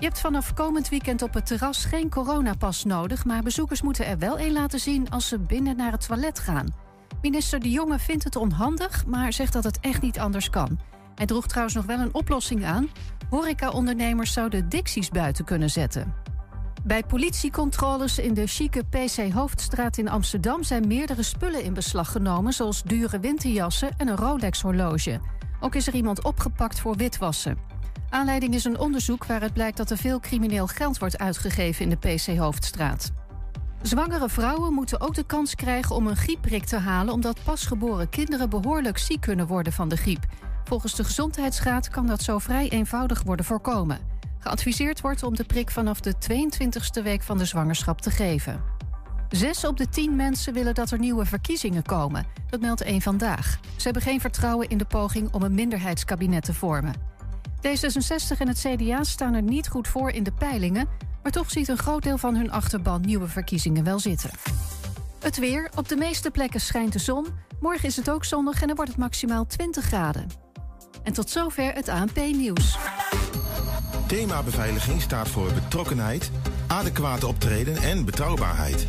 Je hebt vanaf komend weekend op het terras geen coronapas nodig, maar bezoekers moeten er wel een laten zien als ze binnen naar het toilet gaan. Minister De Jonge vindt het onhandig, maar zegt dat het echt niet anders kan. Hij droeg trouwens nog wel een oplossing aan. Horeca-ondernemers zouden dicties buiten kunnen zetten. Bij politiecontroles in de chique PC Hoofdstraat in Amsterdam zijn meerdere spullen in beslag genomen, zoals dure winterjassen en een Rolex-horloge. Ook is er iemand opgepakt voor witwassen. Aanleiding is een onderzoek waaruit blijkt dat er veel crimineel geld wordt uitgegeven in de PC Hoofdstraat. Zwangere vrouwen moeten ook de kans krijgen om een griepprik te halen, omdat pasgeboren kinderen behoorlijk ziek kunnen worden van de griep. Volgens de Gezondheidsraad kan dat zo vrij eenvoudig worden voorkomen. Geadviseerd wordt om de prik vanaf de 22e week van de zwangerschap te geven. Zes op de tien mensen willen dat er nieuwe verkiezingen komen. Dat meldt één vandaag. Ze hebben geen vertrouwen in de poging om een minderheidskabinet te vormen. D66 en het CDA staan er niet goed voor in de peilingen, maar toch ziet een groot deel van hun achterban nieuwe verkiezingen wel zitten. Het weer. Op de meeste plekken schijnt de zon. Morgen is het ook zonnig en dan wordt het maximaal 20 graden. En tot zover het ANP-nieuws. Thema beveiliging staat voor betrokkenheid, adequate optreden en betrouwbaarheid.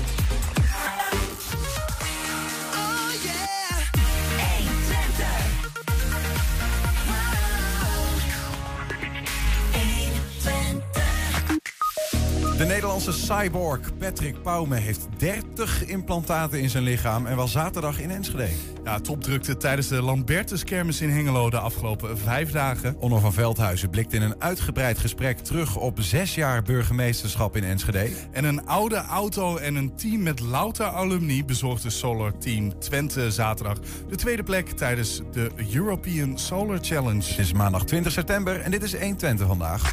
Nederlandse cyborg Patrick Pauwme heeft 30 implantaten in zijn lichaam en was zaterdag in Enschede. Ja, topdrukte tijdens de Lambertus-kermis in Hengelo de afgelopen vijf dagen. Onno van Veldhuizen blikt in een uitgebreid gesprek terug op zes jaar burgemeesterschap in Enschede. En een oude auto en een team met louter alumni bezorgde Solar Team Twente zaterdag de tweede plek tijdens de European Solar Challenge. Het is maandag 20 september en dit is 1 Twente vandaag.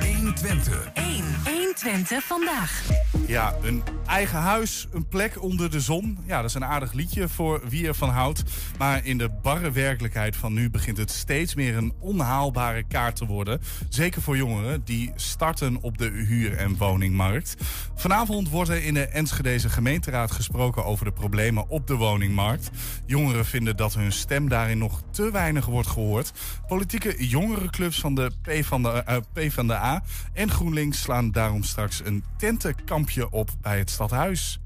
1 Twente. 1. 1 Twente vandaag. Ja, een eigen huis, een plek onder de zon. Ja, dat is een aardig liedje voor wie ervan houdt. Maar in de barre werkelijkheid van nu begint het steeds meer een onhaalbare kaart te worden. Zeker voor jongeren die starten op de huur- en woningmarkt. Vanavond wordt er in de Enschedeze gemeenteraad gesproken over de problemen op de woningmarkt. Jongeren vinden dat hun stem daarin nog te weinig wordt gehoord. Politieke jongerenclubs van de P van de, uh, P van de A en GroenLinks slaan daarom straks een tentenkampje op bij het stadhuis.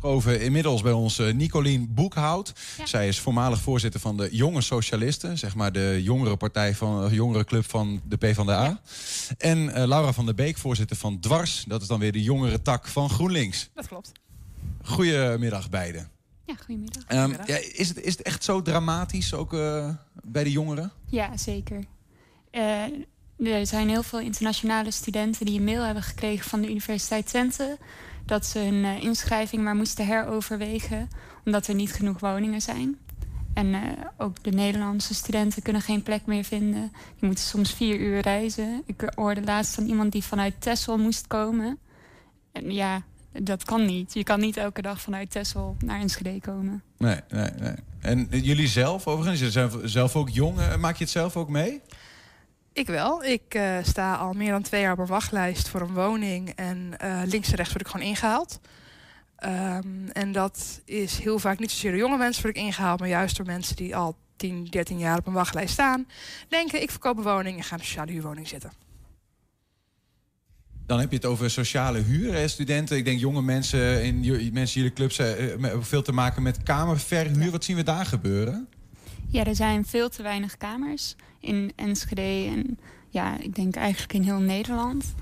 Over inmiddels bij ons uh, Nicolien Boekhout. Zij is voormalig voorzitter van de Jonge Socialisten, zeg maar de jongere partij van de jongere club van de PvdA. Ja. En uh, Laura van der Beek, voorzitter van Dwars. Dat is dan weer de jongere tak van GroenLinks. Dat klopt. Goedemiddag beiden. Ja, goedemiddag. Um, ja, is, het, is het echt zo dramatisch ook uh, bij de jongeren? Ja, zeker. Er zijn heel veel internationale studenten die een mail hebben gekregen van de Universiteit Twente dat ze hun uh, inschrijving maar moesten heroverwegen omdat er niet genoeg woningen zijn. En uh, ook de Nederlandse studenten kunnen geen plek meer vinden. Die moeten soms vier uur reizen. Ik hoorde laatst van iemand die vanuit Texel moest komen. En ja, dat kan niet. Je kan niet elke dag vanuit Texel naar Enschede komen. Nee, nee, nee. En jullie zelf overigens, zijn zelf ook jong. Maak je het zelf ook mee? Ik wel. Ik uh, sta al meer dan twee jaar op een wachtlijst voor een woning. En uh, links en rechts word ik gewoon ingehaald. Um, en dat is heel vaak niet zozeer door jonge mensen word ik ingehaald, maar juist door mensen die al 10, 13 jaar op een wachtlijst staan. Denken, ik verkoop een woning en ga in een sociale huurwoning zitten. Dan heb je het over sociale huur, hè, studenten. Ik denk jonge mensen in mensen jullie clubs uh, veel te maken met kamerverhuur. Wat zien we daar gebeuren? Ja, er zijn veel te weinig kamers in Enschede en ja, ik denk eigenlijk in heel Nederland.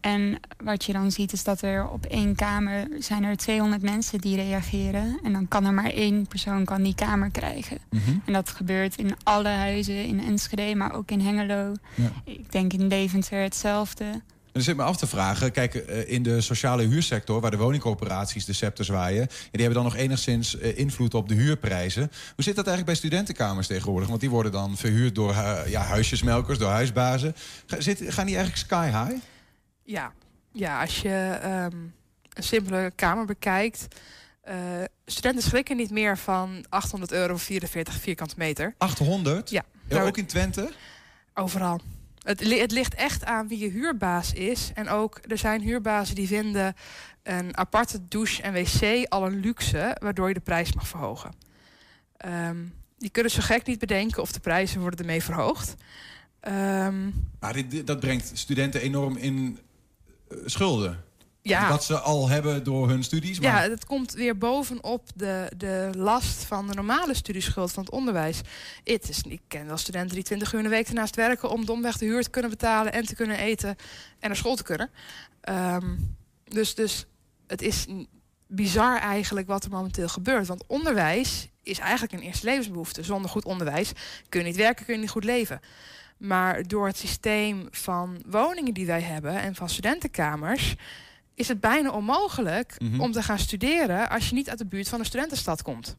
En wat je dan ziet is dat er op één kamer zijn er 200 mensen die reageren. En dan kan er maar één persoon kan die kamer krijgen. Mm -hmm. En dat gebeurt in alle huizen in Enschede, maar ook in Hengelo. Ja. Ik denk in Deventer hetzelfde. En dan zit me af te vragen, kijk, in de sociale huursector... waar de woningcorporaties de scepter zwaaien... die hebben dan nog enigszins invloed op de huurprijzen. Hoe zit dat eigenlijk bij studentenkamers tegenwoordig? Want die worden dan verhuurd door ja, huisjesmelkers, door huisbazen. Zit, gaan die eigenlijk sky high? Ja, ja als je um, een simpele kamer bekijkt... Eh, studenten schrikken niet meer van 800 euro voor 44 vierkante meter. 800? Ja. Ja, ook in Twente? Overal. Het, het ligt echt aan wie je huurbaas is. En ook, er zijn huurbazen die vinden een aparte douche en wc al een luxe, waardoor je de prijs mag verhogen. Ehm, die kunnen zo gek niet bedenken of de prijzen worden ermee verhoogd. Ehm, Maar dat brengt studenten enorm in eh, schulden. Ja, Wat ze al hebben door hun studies. Maar ja, het komt weer bovenop de, de last van de normale studieschuld van het onderwijs. Het is, ik ken wel studenten die 20 uur in de week ernaast werken om domweg de huur te kunnen betalen en te kunnen eten en naar school te kunnen. Ehm, dus, dus het is bizar eigenlijk wat er momenteel gebeurt. Want onderwijs is eigenlijk een eerste levensbehoefte. Zonder goed onderwijs kun je niet werken, kun je niet goed leven. Maar door het systeem van woningen die wij hebben en van studentenkamers, is het bijna onmogelijk Mhm. om te gaan studeren als je niet uit de buurt van een studentenstad komt.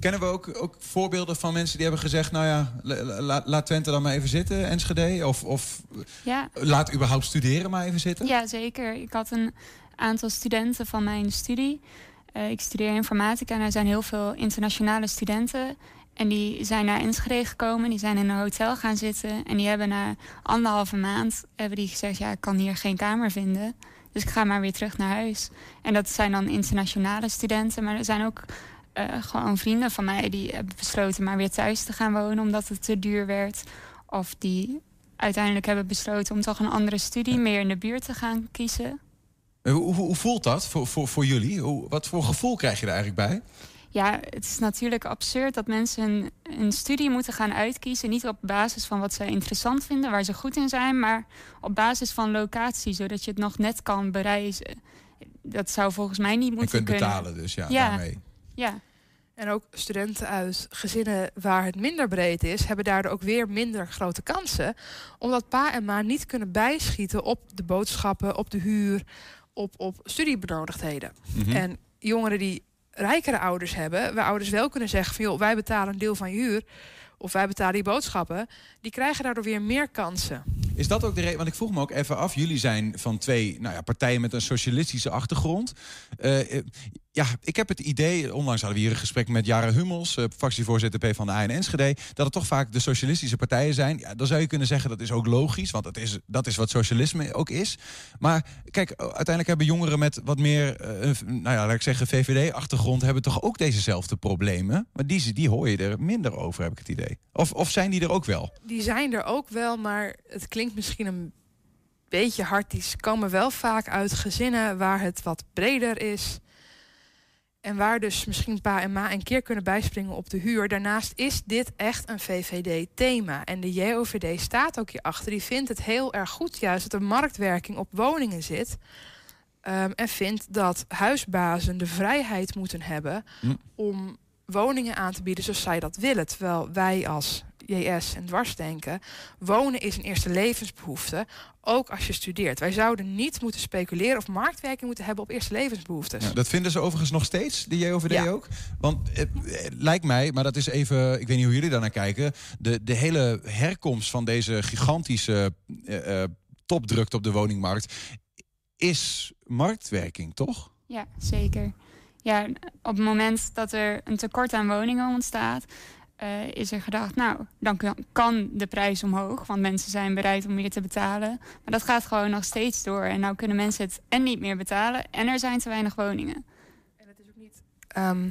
kennen we ook, ook voorbeelden van mensen die hebben gezegd... nou ja, la- la- laat Twente dan maar even zitten, Enschede. Of, of Ja, laat überhaupt studeren maar even zitten. ja, zeker. Ik had een aantal studenten van mijn studie. Eh, ik studeer informatica en er zijn heel veel internationale studenten. En die zijn naar Enschede gekomen, die zijn in een hotel gaan zitten. En die hebben na anderhalve maand hebben die gezegd... ja, ik kan hier geen kamer vinden. Dus ik ga maar weer terug naar huis. En dat zijn dan internationale studenten. Maar er zijn ook eh, gewoon vrienden van mij... die hebben besloten maar weer thuis te gaan wonen... omdat het te duur werd. Of die uiteindelijk hebben besloten om toch een andere studie... meer in de buurt te gaan kiezen. Hoe, hoe, hoe voelt dat voor, voor, voor jullie? Hoe, wat voor gevoel krijg je er eigenlijk bij? Ja, het is natuurlijk absurd dat mensen een, een studie moeten gaan uitkiezen. Niet op basis van wat ze interessant vinden, waar ze goed in zijn, maar op basis van locatie, zodat je het nog net kan bereizen. Dat zou volgens mij niet Je moeten kunt kunnen. betalen dus, ja, Ja. daarmee. Ja, En ook studenten uit gezinnen waar het minder breed is, hebben daardoor ook weer minder grote kansen. Omdat pa en ma niet kunnen bijschieten op de boodschappen, op de huur, op, op studiebenodigdheden. Mhm. En jongeren die rijkere ouders hebben, waar ouders wel kunnen zeggen van joh, wij betalen een deel van je huur. Of wij betalen je boodschappen. Die krijgen daardoor weer meer kansen. Is dat ook de reden? Want ik vroeg me ook even af. Jullie zijn van twee nou ja, partijen met een socialistische achtergrond. Eh, eh, ja, ik heb het idee, onlangs hadden we hier een gesprek met Jara Hummels, eh, fractievoorzitter P van de A in Enschede, dat het toch vaak de socialistische partijen zijn. Ja, dan zou je kunnen zeggen dat is ook logisch, want dat is, dat is wat socialisme ook is. Maar kijk, uiteindelijk hebben jongeren met wat meer, eh, nou ja, laat ik zeggen, VVD-achtergrond, hebben toch ook dezezelfde problemen. Maar die, die hoor je er minder over, heb ik het idee. Of, of zijn die er ook wel? Die zijn er ook wel, maar het klinkt misschien een beetje hard. Die komen wel vaak uit gezinnen waar het wat breder is. En waar dus misschien pa en ma een keer kunnen bijspringen op de huur. Daarnaast is dit echt een VVD-thema. En de JOVD staat ook hierachter. Die vindt het heel erg goed juist dat er marktwerking op woningen zit. Ehm, en vindt dat huisbazen de vrijheid moeten hebben Hm. om woningen aan te bieden zoals zij dat willen. Terwijl wij als JS en dwarsdenken, wonen is een eerste levensbehoefte, ook als je studeert. Wij zouden niet moeten speculeren of marktwerking moeten hebben op eerste levensbehoeftes. Ja, dat vinden ze overigens nog steeds, de JOVD Ja. ook. Want het, eh, lijkt mij, maar dat is even, ik weet niet hoe jullie daar naar kijken. De, de hele herkomst van deze gigantische eh, eh, topdrukte op de woningmarkt is marktwerking, toch? ja, zeker. Ja, op het moment dat er een tekort aan woningen ontstaat, eh, is er gedacht, nou, dan kan- kan de prijs omhoog, want mensen zijn bereid om meer te betalen. Maar dat gaat gewoon nog steeds door. En nou kunnen mensen het en niet meer betalen en er zijn te weinig woningen. En het is ook niet ehm,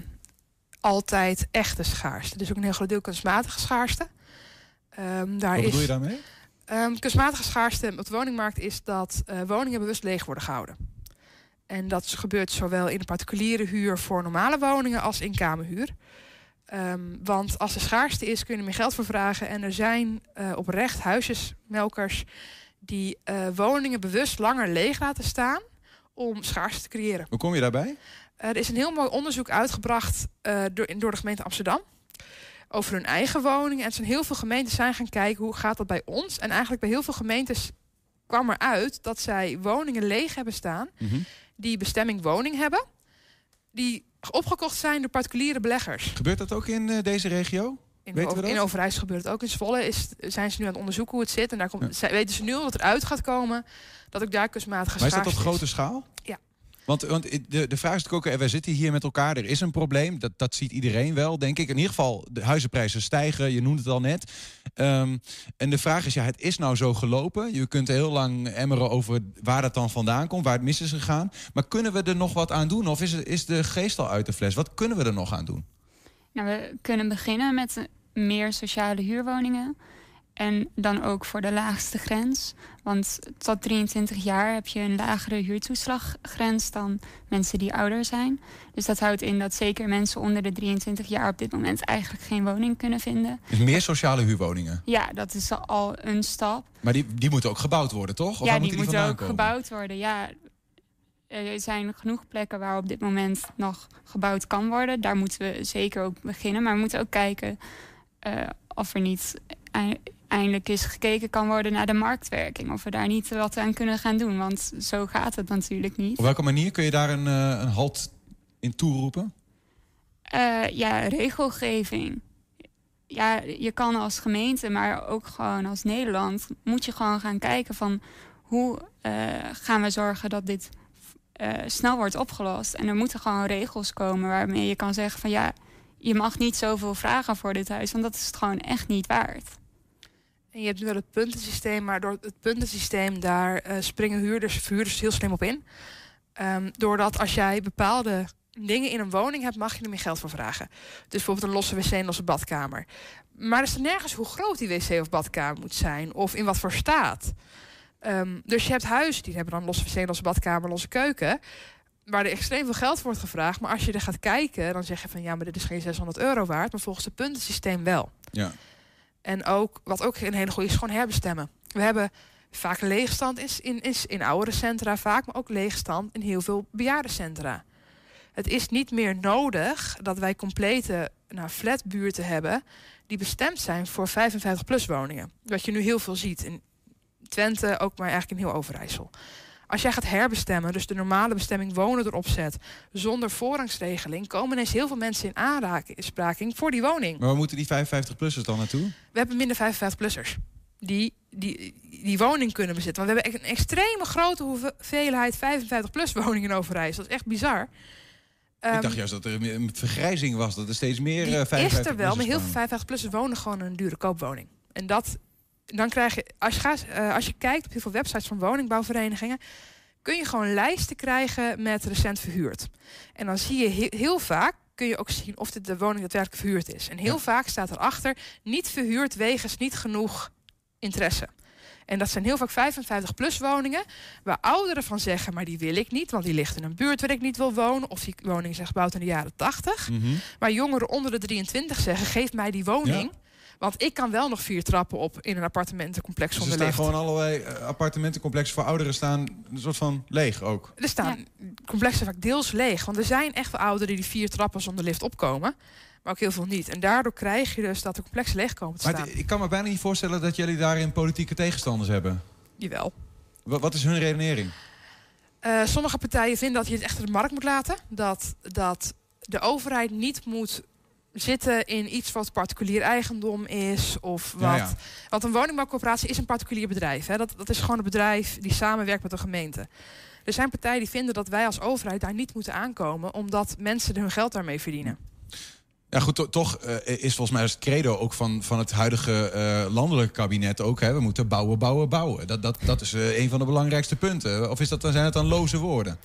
altijd echte schaarste. Het is ook een heel groot deel kunstmatige schaarste. Ehm, daar Wat is, bedoel je daarmee? Ehm, kunstmatige schaarste op de woningmarkt is dat eh, woningen bewust leeg worden gehouden. En dat gebeurt zowel in de particuliere huur voor normale woningen als in kamerhuur. Ehm, want als er schaarste is, kun je er meer geld voor vragen. En er zijn eh, oprecht huisjesmelkers die eh, woningen bewust langer leeg laten staan om schaarste te creëren. Hoe kom je daarbij? Er is een heel mooi onderzoek uitgebracht eh, door, door de gemeente Amsterdam. Over hun eigen woningen. En er zijn heel veel gemeentes zijn gaan kijken hoe gaat dat bij ons. En eigenlijk bij heel veel gemeentes kwam eruit dat zij woningen leeg hebben staan. Mhm. Die bestemming woning hebben. Die opgekocht zijn door particuliere beleggers. Gebeurt dat ook in eh, deze regio? In, Weten we dat? in Overijssel gebeurt het ook. In Zwolle is, zijn ze nu aan het onderzoeken hoe het zit. En daar komt, Ja. weten ze nu al dat eruit gaat komen. Dat ook daar kunstmatige Maar is dat op grote schaal? Want, want de, de vraag is natuurlijk ook, eh, wij zitten hier met elkaar, er is een probleem. Dat, dat ziet iedereen wel, denk ik. In ieder geval, de huizenprijzen stijgen, je noemde het al net. Ehm, en de vraag is, ja, het is nou zo gelopen. Je kunt heel lang emmeren over waar dat dan vandaan komt, waar het mis is gegaan. Maar kunnen we er nog wat aan doen? Of is, is de geest al uit de fles? Wat kunnen we er nog aan doen? Nou, we kunnen beginnen met meer sociale huurwoningen. En dan ook voor de laagste grens. Want tot 23 jaar heb je een lagere huurtoeslaggrens dan mensen die ouder zijn. Dus dat houdt in dat zeker mensen onder de 23 jaar op dit moment eigenlijk geen woning kunnen vinden. Dus meer sociale huurwoningen? Ja, dat is al een stap. Maar die, die moeten ook gebouwd worden, toch? Of ja, die, moeten ook gebouwd worden. Ja, er zijn genoeg plekken waar op dit moment nog gebouwd kan worden. Daar moeten we zeker ook beginnen. Maar we moeten ook kijken uh, of er niet eindelijk eens gekeken kan worden naar de marktwerking. Of we daar niet wat aan kunnen gaan doen. Want zo gaat het natuurlijk niet. Op welke manier kun je daar een, uh, een halt in toeroepen? Uh, ja, regelgeving. Ja, je kan als gemeente, maar ook gewoon als Nederland... moet je gewoon gaan kijken van... hoe uh, gaan we zorgen dat dit snel wordt opgelost. En er moeten gewoon regels komen waarmee je kan zeggen van... ja, je mag niet zoveel vragen voor dit huis, want dat is het gewoon echt niet waard. En je hebt nu wel het puntensysteem, maar door het puntensysteem daar uh, springen huurders, verhuurders heel slim op in. Um, doordat als jij bepaalde dingen in een woning hebt, mag je er meer geld voor vragen. Dus bijvoorbeeld een losse wc en losse badkamer. Maar er staat nergens hoe groot die wc of badkamer moet zijn of in wat voor staat. Um, dus je hebt huizen die hebben dan losse wc, losse badkamer, losse keuken waar er extreem veel geld voor wordt gevraagd. Maar als je er gaat kijken, dan zeg je van ja, maar dit is geen 600 euro waard. Maar volgens het puntensysteem wel. Ja. En ook, wat ook een hele goede is, gewoon herbestemmen. We hebben vaak leegstand in, is in oudere centra vaak, maar ook leegstand in heel veel bejaardencentra. Het is niet meer nodig dat wij complete nou, flatbuurten hebben die bestemd zijn voor 55-plus woningen. Wat je nu heel veel ziet in Twente, ook maar eigenlijk in heel Overijssel. Als jij gaat herbestemmen, dus de normale bestemming wonen erop zet, zonder voorrangsregeling, komen ineens heel veel mensen in aanraking voor die woning. Maar waar moeten die 55-plussers dan naartoe? We hebben minder 55-plussers. Die, die, die woning kunnen bezitten. Want we hebben een extreme grote hoeveelheid 55-plus woningen in Overijssel. Dat is echt bizar. Ik dacht ehm, juist dat er een vergrijzing was, dat er steeds meer uh, 55 is er wel, maar heel veel 55-plussers wonen gewoon in een dure koopwoning. En dat dan krijg je, als je, gaat, uh, als je kijkt op heel veel websites van woningbouwverenigingen, kun je gewoon lijsten krijgen met recent verhuurd. En dan zie je heel, vaak, kun je ook zien of dit de woning daadwerkelijk verhuurd is. En heel vaak staat erachter, niet verhuurd wegens niet genoeg interesse. En dat zijn heel vaak 55-plus woningen, waar ouderen van zeggen, maar die wil ik niet, want die ligt in een buurt waar ik niet wil wonen. Of die woning is gebouwd in de jaren 80. Mm -hmm. Maar jongeren onder de 23 zeggen, geef mij die woning. Want ik kan wel nog vier trappen op in een appartementencomplex dus zonder lift. Er staan gewoon allerlei uh, appartementencomplexen voor ouderen staan een soort van leeg ook. Er staan complexen vaak deels leeg. Want er zijn echt wel ouderen die die vier trappen zonder lift opkomen. Maar ook heel veel niet. En daardoor krijg je dus dat de complexen leeg komen te staan. Maar ik kan me bijna niet voorstellen dat jullie daarin politieke tegenstanders hebben. Jawel. Wat, wat is hun redenering? Uh, sommige partijen vinden dat je het echt de markt moet laten. Dat, dat de overheid niet moet zitten in iets wat particulier eigendom is. Of wat. Want een woningbouwcorporatie is een particulier bedrijf. Hè. Dat, dat is gewoon een bedrijf die samenwerkt met de gemeente. Er zijn partijen die vinden dat wij als overheid daar niet moeten aankomen, omdat mensen hun geld daarmee verdienen. Ja, goed, toch uh, is volgens mij het credo ook van, van het huidige uh, landelijke kabinet ook. Hè, we moeten bouwen, bouwen, bouwen. Dat, dat, dat is uh, een van de belangrijkste punten. Of is dat, zijn het dan loze woorden?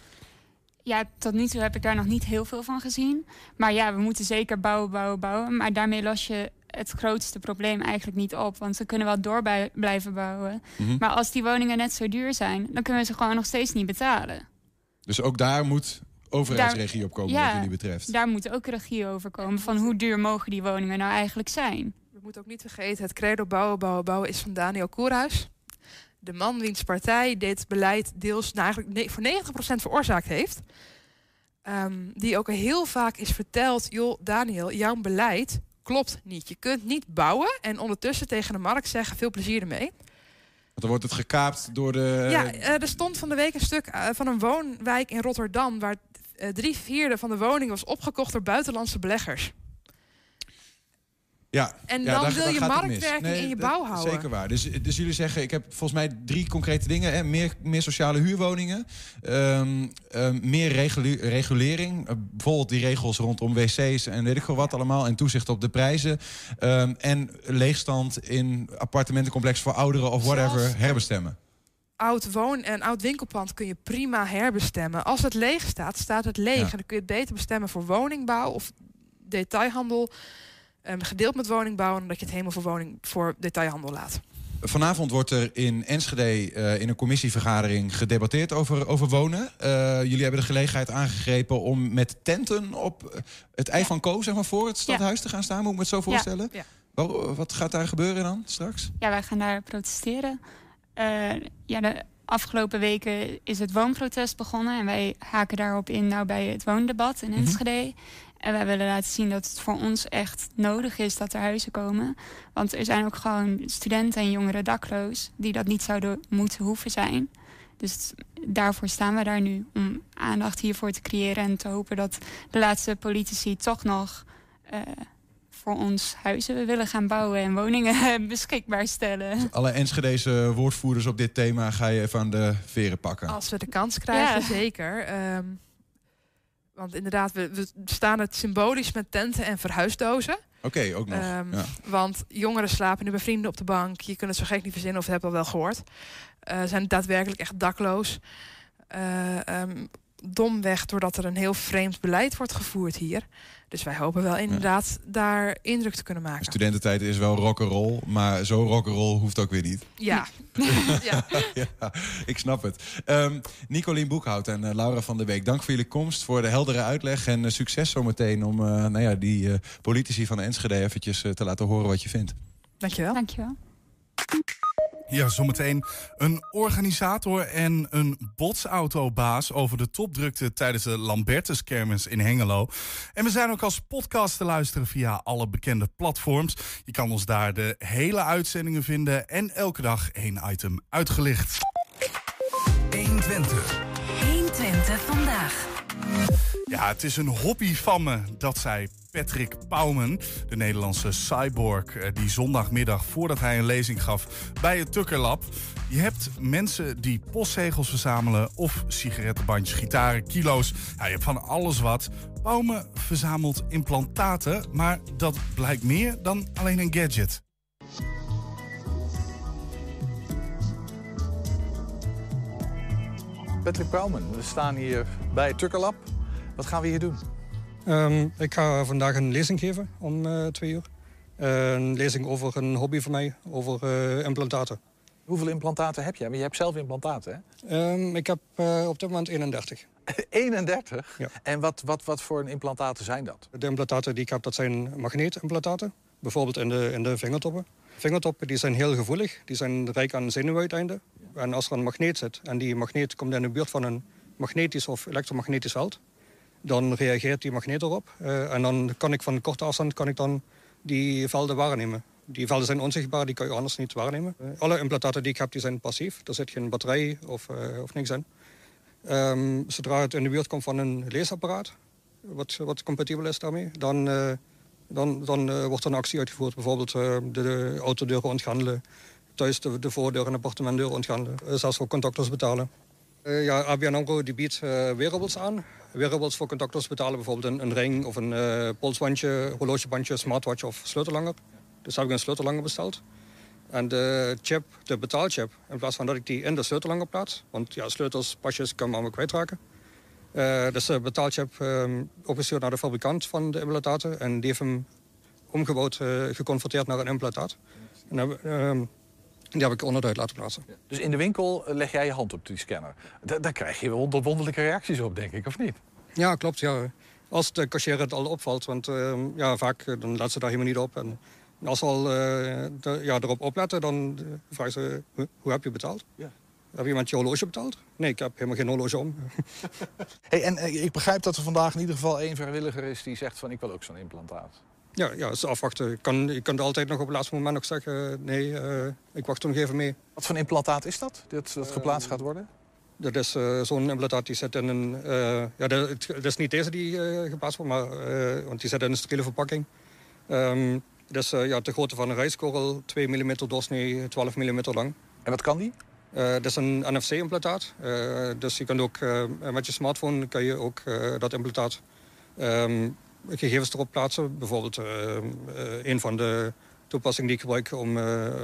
Ja, tot nu toe heb ik daar nog niet heel veel van gezien. Maar ja, we moeten zeker bouwen, bouwen, bouwen. Maar daarmee los je het grootste probleem eigenlijk niet op. Want ze kunnen wel door blijven bouwen. Mhm. Maar als die woningen net zo duur zijn, dan kunnen we ze gewoon nog steeds niet betalen. Dus ook daar moet overheidsregie op komen, ja, wat jullie betreft. Daar moet ook regie over komen. Van hoe duur mogen die woningen nou eigenlijk zijn? We moeten ook niet vergeten, het credo bouwen, bouwen, bouwen is van Daniel Koerhuis de man wiens partij dit beleid deels nou eigenlijk voor 90% veroorzaakt heeft. Um, die ook heel vaak is verteld, joh Daniel, jouw beleid klopt niet. Je kunt niet bouwen en ondertussen tegen de markt zeggen, veel plezier ermee. Want dan wordt het gekaapt door de... Ja, uh, er stond van de week een stuk uh, van een woonwijk in Rotterdam... waar uh, drie vierde van de woning was opgekocht door buitenlandse beleggers. Ja, En ja, dan daar- wil daar je marktwerking in je bouw houden. Zeker waar. Dus, dus jullie zeggen, ik heb volgens mij drie concrete dingen. Hè. Meer, meer sociale huurwoningen. ehm, ehm, meer regulering. Eh, bijvoorbeeld die regels rondom wc's en weet ik veel wat allemaal. En toezicht op de prijzen. Ehm, en leegstand in appartementencomplexen voor ouderen of whatever Zelfs- herbestemmen. Oud woon- en oud winkelpand kun je prima herbestemmen. Als het leeg staat, staat het leeg. Ja. En dan kun je het beter bestemmen voor woningbouw of detailhandel. Ehm, gedeeld met woningbouw. En dat je het helemaal voor, woning, voor detailhandel laat. Vanavond wordt er in Enschede eh, in een commissievergadering gedebatteerd over, over wonen. Eh, jullie hebben de gelegenheid aangegrepen om met tenten op eh, het ei van Ko zeg maar, voor het stadhuis te gaan staan. Moet ik me het zo voorstellen? Ja. Wat gaat daar gebeuren dan straks? Ja, wij gaan daar protesteren. Eh, ja, de afgelopen weken is het woonprotest begonnen. En wij haken daarop in nou bij het woondebat in Mhm. Enschede. En wij willen laten zien dat het voor ons echt nodig is dat er huizen komen. Want er zijn ook gewoon studenten en jongeren dakloos... die dat niet zouden moeten hoeven zijn. Dus daarvoor staan we daar nu. Om aandacht hiervoor te creëren en te hopen dat de laatste politici toch nog... eh, voor ons huizen willen gaan bouwen en woningen beschikbaar stellen. Alle Enschedeze woordvoerders op dit thema ga je even aan de veren pakken. Als we de kans krijgen, Ja. zeker. Ehm, want inderdaad, we, we staan het symbolisch met tenten en verhuisdozen. Oké, ook nog. Ehm, ja. Want jongeren slapen nu bij vrienden op de bank. Je kunt het zo gek niet verzinnen of heb al wel gehoord. Eh, zijn daadwerkelijk echt dakloos. Ehm, domweg doordat er een heel vreemd beleid wordt gevoerd hier. Dus wij hopen wel inderdaad daar indruk te kunnen maken. Studententijd is wel rock'n'roll, maar zo rock'n'roll hoeft ook weer niet. Ja. ja. ja, ik snap het. Ehm Nicolien Boekhout en eh, Laura van der Beek, dank voor jullie komst, voor de heldere uitleg en eh, succes zometeen om eh, nou ja, die eh, politici van Enschede eventjes te laten horen wat je vindt. Dankjewel. Dankjewel. Ja, zometeen een organisator en een botsautobaas over de topdrukte tijdens de Lambertus-kermis in Hengelo. En we zijn ook als podcast te luisteren via alle bekende platforms. Je kan ons daar de hele uitzendingen vinden en elke dag één item uitgelicht. 120. 120 vandaag. Ja, het is een hobby van me, dat zei Patrick Pauwman, de Nederlandse cyborg, eh, die zondagmiddag voordat hij een lezing gaf bij het Tukker Lab. Je hebt mensen die postzegels verzamelen of sigarettenbandjes, gitaren, kilo's. Ja, je hebt van alles wat. Pauwman verzamelt implantaten, maar dat blijkt meer dan alleen een gadget. Patrick Bouwman, we staan hier bij Tukkerlab. Wat gaan we hier doen? Ehm, ik ga vandaag een lezing geven om eh, twee uur. Eh, een lezing over een hobby van mij, over eh, implantaten. Hoeveel implantaten heb jij? Maar je hebt zelf implantaten, hè? Ehm, ik heb op dit moment 31. 31? Ja. En wat, wat, wat voor een implantaten zijn dat? De implantaten die ik heb, dat zijn magneetimplantaten. Bijvoorbeeld in de, in de vingertoppen. Vingertoppen die zijn heel gevoelig. Die zijn rijk aan zenuwuiteinden. En als er een magneet zit en die magneet komt in de buurt van een magnetisch of elektromagnetisch veld... dan reageert die magneet erop. Eh, en dan kan ik van korte afstand kan ik dan die velden waarnemen. Die velden zijn onzichtbaar, die kan je anders niet waarnemen. Alle implantaten die ik heb, die zijn passief. Er zit geen batterij of, eh, of niks in. Ehm, zodra het in de buurt komt van een leesapparaat, wat, wat compatibel is daarmee, dan, eh, dan, dan wordt er een actie uitgevoerd. Bijvoorbeeld de, de autodeuren ontgrendelen, thuis de, de voordeur en appartementdeuren ontgrendelen, eh, zelfs voor contactors betalen. Eh, ja, ABN AMRO biedt eh, wearables aan. Wearables voor contactors betalen bijvoorbeeld een, ring of een eh, polsbandje, horlogebandje, smartwatch of sleutellanger. Dus heb ik een sleutellanger besteld. En de chip, de betaalchip, in plaats van dat ik die in de sleutellanger plaats... want ja, sleutels, pasjes kan allemaal kwijtraken... Dus de betaalchip ehm opgestuurd naar de fabrikant van de implantaten... en die heeft hem omgebouwd, geconverteerd naar een implantaat. En ehm, die heb ik onderuit laten plaatsen. Dus in de winkel eh, leg jij je hand op die scanner. Da- daar krijg je wel wonderlijke reacties op, denk ik, of niet? Ja, klopt. Ja. Als de cashier het al opvalt, want ehm, ja, vaak eh, dan let ze daar helemaal niet op. En als ze al eh, de- ja, erop opletten, dan vragen ze, hoe, hoe heb je betaald? Ja. Heb je iemand je horloge betaald? Nee, ik heb helemaal geen horloge om. Hey, en ik begrijp dat er vandaag in ieder geval één vrijwilliger is... die zegt van, ik wil ook zo'n implantaat. Ja, ja, is afwachten. Ik kan, ik kan altijd nog op het laatste moment nog zeggen... eh, nee, eh, ik wacht nog even mee. Wat voor een implantaat is dat, dat, dat geplaatst gaat worden? Dat is eh, zo'n implantaat die zit in een... eh, ja, dat, het is niet deze die eh, geplaatst wordt, maar, eh, want die zit in een steriele verpakking. Ehm, Dus uh, ja, de grootte van een rijstkorrel, 2 mm doorsnee, 12 mm lang. En wat kan die? Uh, dat is een NFC-implantaat. Uh, dus je kan ook met je smartphone kan je ook dat implantaat um, gegevens erop plaatsen. Bijvoorbeeld een van de toepassingen die ik gebruik om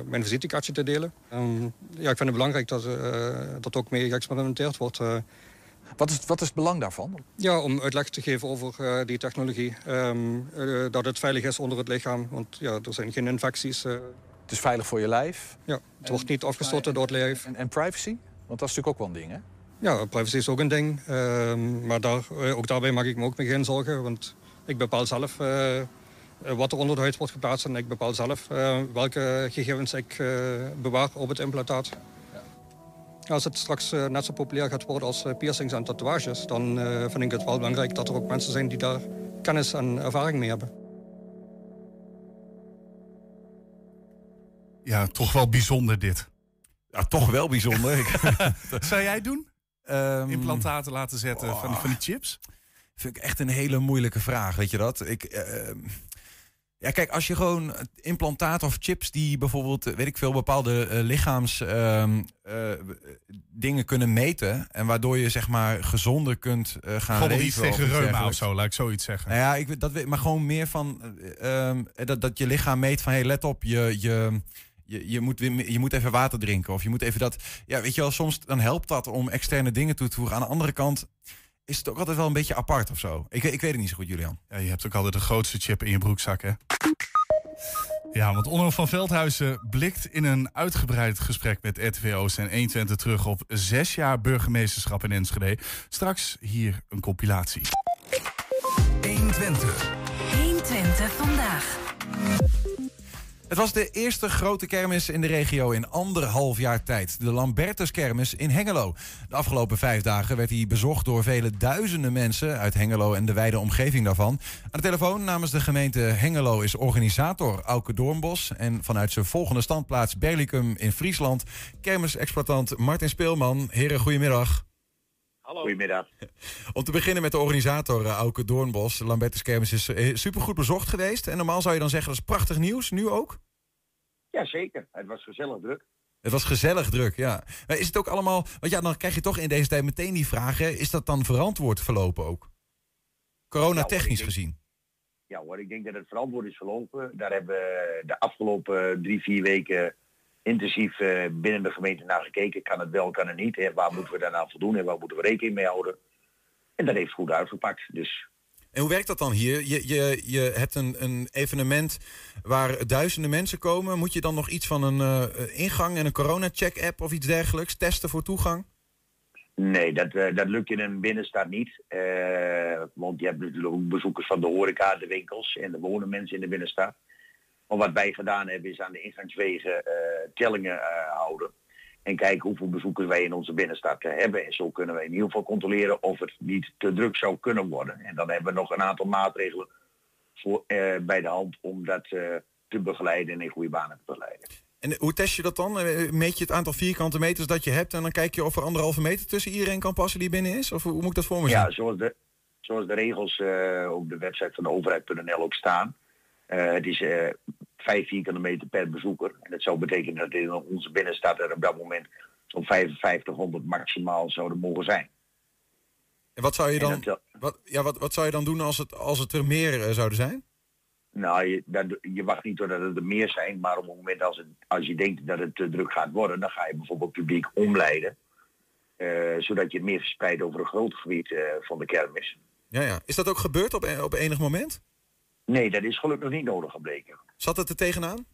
mijn visitekaartje te delen. Um, ja, ik vind het belangrijk dat dat ook mee geëxperimenteerd wordt. Wat is, wat is het belang daarvan? Ja, om uitleg te geven over uh, die technologie. Um, uh, dat het veilig is onder het lichaam, want ja, er zijn geen infecties. Uh. Het is veilig voor je lijf? Ja, het en, wordt niet afgestoten door het lijf. En, en, privacy? Want dat is natuurlijk ook wel een ding, hè? Ja, privacy is ook een ding. Um, maar daar, ook daarbij mag ik me ook mee geen zorgen. Want ik bepaal zelf wat er onder de huid wordt geplaatst. En ik bepaal zelf welke gegevens ik bewaar op het implantaat. Als het straks uh, net zo populair gaat worden als uh, piercings en tatoeages... dan uh, vind ik het wel belangrijk dat er ook mensen zijn die daar kennis en ervaring mee hebben. Ja, toch wel bijzonder dit. Ja, toch wel bijzonder. Zou jij doen? Um, Implantaten laten zetten oh, van, die, van die chips? Vind ik echt een hele moeilijke vraag, weet je dat? Ik... Ehm, ja, kijk, als je gewoon implantaten of chips die bijvoorbeeld, weet ik veel, bepaalde uh, lichaams uh, uh, dingen kunnen meten. En waardoor je zeg maar gezonder kunt gaan leven. iets tegen reuma of zo, laat ik zoiets zeggen. Nou ja, ik, dat, maar gewoon meer van ehm, dat, dat je lichaam meet van, hey, let op, je, je, je, je, moet, je moet even water drinken. Of je moet even dat. Ja, weet je wel, soms dan helpt dat om externe dingen toe te voegen. Aan de andere kant is het ook altijd wel een beetje apart of zo. Ik, ik weet het niet zo goed, Julian. Ja, je hebt ook altijd de grootste chip in je broekzak, hè? Ja, want Onno van Veldhuizen blikt in een uitgebreid gesprek met RTV Oost en 120 terug op zes jaar burgemeesterschap in Enschede. Straks hier een compilatie. 120. 120 vandaag. Het was de eerste grote kermis in de regio in anderhalf jaar tijd. De Lambertuskermis in Hengelo. De afgelopen vijf dagen werd hij bezocht door vele duizenden mensen uit Hengelo en de wijde omgeving daarvan. Aan de telefoon namens de gemeente Hengelo is organisator Auke Doornbos. En vanuit zijn volgende standplaats Berlicum in Friesland, kermisexploitant Martin Speelman. Heren, goedemiddag. Hallo. Goedemiddag. Om te beginnen met de organisator uh, Auke Doornbos. Lambertus Kermis is uh, supergoed bezocht geweest. En normaal zou je dan zeggen dat is prachtig nieuws. Nu ook? Ja, zeker. Het was gezellig druk. Het was gezellig druk, ja. Maar is het ook allemaal... Want ja, dan krijg je toch in deze tijd meteen die vragen. Is dat dan verantwoord verlopen ook? Corona-technisch gezien. Ja hoor, ik denk dat het verantwoord is verlopen. Daar hebben we de afgelopen drie, vier weken intensief uh, binnen de gemeente naar gekeken. Kan het wel, kan het niet. Hè? Waar moeten we daarna voldoen en waar moeten we rekening mee houden? En dat heeft goed uitgepakt. Dus en hoe werkt dat dan hier? Je, je, je hebt een, een evenement waar duizenden mensen komen. Moet je dan nog iets van een uh, ingang en een corona-check-app of iets dergelijks testen voor toegang? Nee, dat, uh, dat lukt in een binnenstad niet. Uh, want je hebt natuurlijk ook bezoekers van de horeca, de winkels en de wonen mensen in de binnenstad. Maar wat wij gedaan hebben is aan de ingangswegen tellingen houden. En kijken hoeveel bezoekers wij in onze binnenstad hebben. En zo kunnen we in ieder geval controleren of het niet te druk zou kunnen worden. En dan hebben we nog een aantal maatregelen voor, eh, bij de hand om dat eh, te begeleiden en in goede banen te begeleiden. En hoe test je dat dan? Eh, meet je het aantal vierkante meters dat je hebt en dan kijk je of er anderhalve meter tussen iedereen kan passen die binnen is? Of hoe moet ik dat voor me zien? Ja, zoals de, zoals de regels op de website van de overheid.nl ook staan. Het is uh, 5 vierkante meter per bezoeker. En dat zou betekenen dat in onze binnenstad er op dat moment zo'n 5500 maximaal zouden mogen zijn. En wat zou je dan, wat, ja, wat, wat zou je dan doen als het, als het er meer uh, zouden zijn? Nou, je, je wacht niet totdat het er meer zijn, maar op het moment als, het, als je denkt dat het te druk gaat worden, dan ga je bijvoorbeeld publiek omleiden. Uh, zodat je het meer verspreidt over een groot gebied uh, van de kermis. Ja, ja. Is dat ook gebeurd op, op enig moment? Nee, dat is gelukkig niet nodig gebleken. Zat het er tegenaan?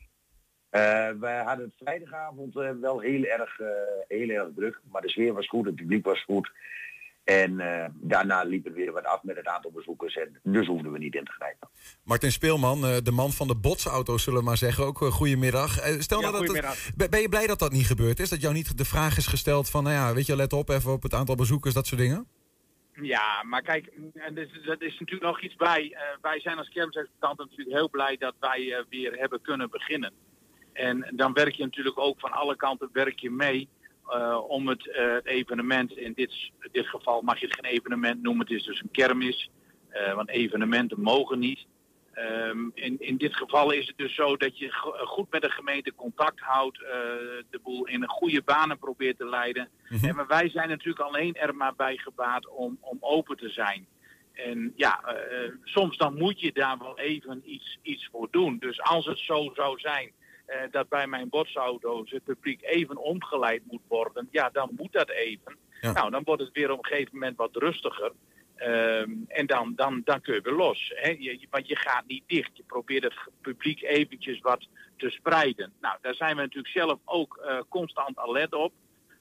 Uh, we hadden het vrijdagavond uh, wel heel erg, uh, heel erg druk. Maar de sfeer was goed, het publiek was goed. En daarna liep het weer wat af met het aantal bezoekers. En dus hoefden we niet in te grijpen. Martin Speelman, de man van de botsauto's zullen we maar zeggen. Ook goedemiddag. stel ja, nou dat het, ben je blij dat dat niet gebeurd is? Dat jou niet de vraag is gesteld van... nou ja, weet je, let op even op het aantal bezoekers, dat soort dingen? Ja, maar kijk, en dat is, natuurlijk nog iets bij. Uh, wij zijn als kermisexploitanten natuurlijk heel blij dat wij uh, weer hebben kunnen beginnen. En dan werk je natuurlijk ook van alle kanten werk je mee uh, om het, het, evenement, in dit, dit geval mag je het geen evenement noemen, het is dus een kermis. want evenementen mogen niet. Ehm, in, in dit geval is het dus zo dat je go- goed met de gemeente contact houdt, eh, de boel in een goede banen probeert te leiden. Mhm. En maar wij zijn natuurlijk alleen er maar bij gebaat om, om open te zijn. En ja, eh, eh, soms dan moet je daar wel even iets, iets voor doen. Dus als het zo zou zijn eh, dat bij mijn botsauto's het publiek even omgeleid moet worden, ja, dan moet dat even. Nou, dan wordt het weer op een gegeven moment wat rustiger. Ehm, en dan, dan, dan kun je weer los. Hè? Want je gaat niet dicht. Je probeert het publiek eventjes wat te spreiden. Nou, daar zijn we natuurlijk zelf ook eh, constant alert op.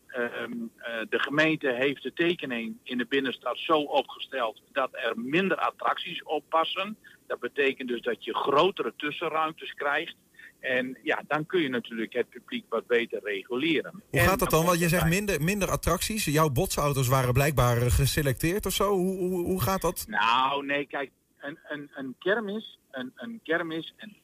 Ehm, eh, de gemeente heeft de tekening in de binnenstad zo opgesteld dat er minder attracties op passen. Dat betekent dus dat je grotere tussenruimtes krijgt. En ja, dan kun je natuurlijk het publiek wat beter reguleren. Hoe En gaat dat dan? Want je zegt minder, minder attracties. Jouw botsauto's waren blijkbaar eh, geselecteerd of zo. Hoe, hoe, hoe gaat dat? Nou, nee, kijk, een, een, een kermis, een, een kermis en,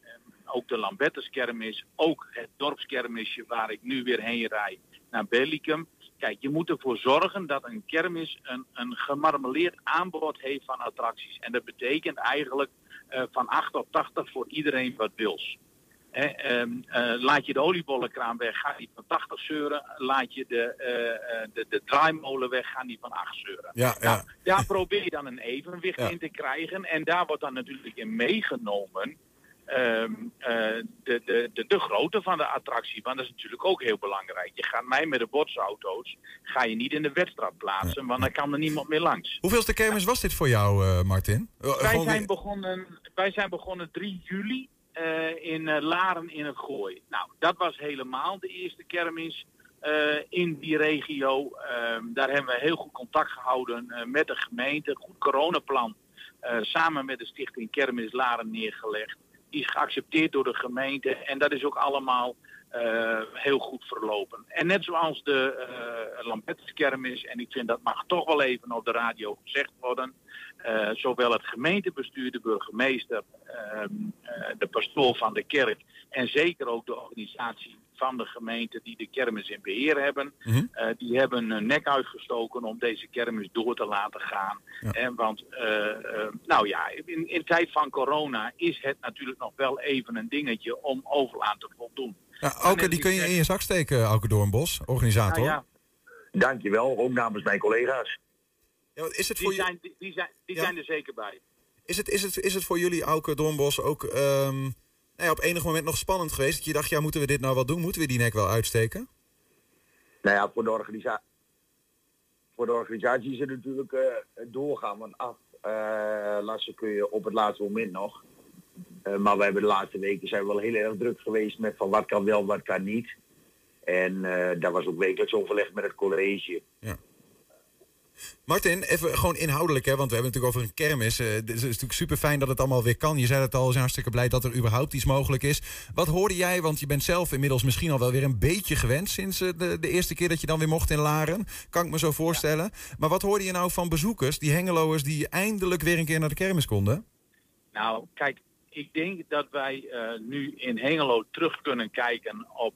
ook de Lambertus kermis, ook het dorpskermisje waar ik nu weer heen rijd naar Bellicum. Kijk, je moet ervoor zorgen dat een kermis een, een gemarmeleerd aanbod heeft van attracties. En dat betekent eigenlijk eh, van 8 tot 80 voor iedereen wat wils. Ehm, eh, laat je de oliebollenkraan weg, gaat die van 80 zeuren. Laat je de, eh, eh, de, de draaimolen weg, gaan die van 8 zeuren. Ja, ja. Daar probeer je dan een evenwicht Ja. in te krijgen. En daar wordt dan natuurlijk in meegenomen ehm, eh, de, de, de, de grootte van de attractie. Want dat is natuurlijk ook heel belangrijk. Je gaat mij met de botsauto's, ga je niet in de wedstrijd plaatsen, want dan kan er niemand meer langs. Hoeveelste kermis was dit voor jou, Martin? Wij zijn, begonnen, wij zijn begonnen 3 juli in eh, Laren in het Gooi. Nou, dat was helemaal de eerste kermis eh, in die regio. Ehm, daar hebben we heel goed contact gehouden eh, met de gemeente. Goed coronaplan eh, samen met de stichting Kermis Laren neergelegd. Die is geaccepteerd door de gemeente en dat is ook allemaal eh, heel goed verlopen. En net zoals de uh, en ik vind dat mag toch wel even op de radio gezegd worden, eh, zowel het gemeentebestuur, de burgemeester, ehm, eh, de pastoor van de kerk en zeker ook de organisatie van de gemeente die de kermis in beheer hebben, eh, die hebben hun nek uitgestoken om deze kermis door te laten gaan. En want, eh, eh, nou ja, in, in tijd van corona is het natuurlijk nog wel even een dingetje om overal aan te voldoen. Ja, Auke, die kun je in je zak steken, Auke Doornbos, organisator. Nou ja, Dankjewel, ook namens mijn collega's. Ja, is het die voor je- zijn, die, die zijn, die Ja. zijn er zeker bij. Is het, is het, is het voor jullie, Auke Doornbos, ook ehm, nou ja, op enig moment nog spannend geweest? Dat je dacht, ja, moeten we dit nou wel doen? Moeten we die nek wel uitsteken? Nou ja, voor de, organisa voor de organisatie is het natuurlijk eh, doorgaan. Want af eh, lassen kun je op het laatste moment nog. Eh, maar we hebben de laatste weken zijn we wel heel erg druk geweest met van wat kan wel, wat kan niet. En eh, daar was ook wekelijks overleg met het college. Martin, even gewoon inhoudelijk, hè, want we hebben het natuurlijk over een kermis. Eh, Het is natuurlijk super fijn dat het allemaal weer kan. Je zei het al, we zijn hartstikke blij dat er überhaupt iets mogelijk is. Wat hoorde jij, want je bent zelf inmiddels misschien al wel weer een beetje gewend... sinds eh, de, de eerste keer dat je dan weer mocht in Laren. Kan ik me zo voorstellen. Maar wat hoorde je nou van bezoekers, die hengeloers... die eindelijk weer een keer naar de kermis konden? Nou, kijk, ik denk dat wij eh, nu in Hengelo terug kunnen kijken op,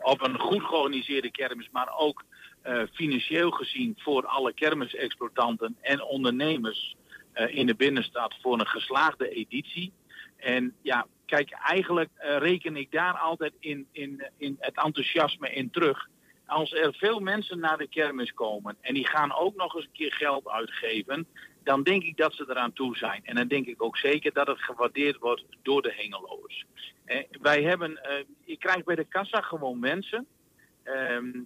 op een goed georganiseerde kermis, maar ook eh, financieel gezien voor alle kermisexploitanten en ondernemers eh, in de binnenstad voor een geslaagde editie. En ja, kijk, eigenlijk eh, reken ik daar altijd in, in, in het enthousiasme in terug. Als er veel mensen naar de kermis komen en die gaan ook nog eens een keer geld uitgeven, dan denk ik dat ze eraan toe zijn. En dan denk ik ook zeker dat het gewaardeerd wordt door de hengeloers. Eh, wij hebben, eh, je krijgt bij de kassa gewoon mensen.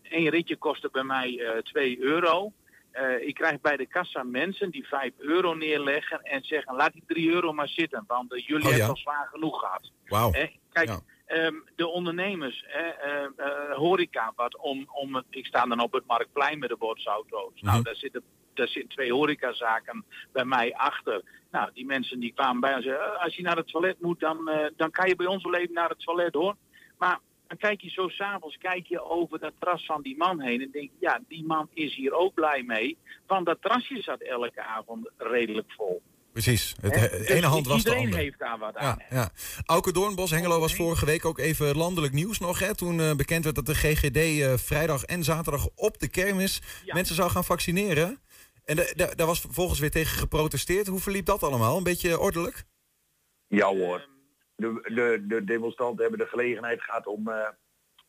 Eén ritje kostte bij mij eh 2 euro. Eh, ik krijg bij de kassa mensen die 5 euro neerleggen en zeggen laat die 3 euro maar zitten, want eh, jullie Oh, ja. hebben al zwaar genoeg gehad. Wauw. Eh, kijk, Ja. ehm, de ondernemers, eh, horeca, wat om, om ik sta dan op het Marktplein met de botsauto's. Nou, Mhm. daar zitten, daar zitten twee horecazaken bij mij achter. Nou, die mensen die kwamen bij en zeiden, "Eh, als je naar het toilet moet, dan, dan kan je bij ons wel even naar het toilet hoor. Maar dan kijk je zo s'avonds, kijk je over dat terras van die man heen en denk je, ja, die man is hier ook blij mee. Want dat terrasje zat elke avond redelijk vol. Precies. Het, Dus ene hand was de iedereen heeft daar wat aan. Ja, ja. Auke Doornbos, Hengelo was vorige week ook even landelijk nieuws nog. Hè, toen eh, bekend werd dat de GGD eh, vrijdag en zaterdag op de kermis mensen zou gaan vaccineren. En da- da- daar was vervolgens weer tegen geprotesteerd. Hoe verliep dat allemaal? Een beetje ordelijk? Ja hoor. De, de, de demonstranten hebben de gelegenheid gehad om eh,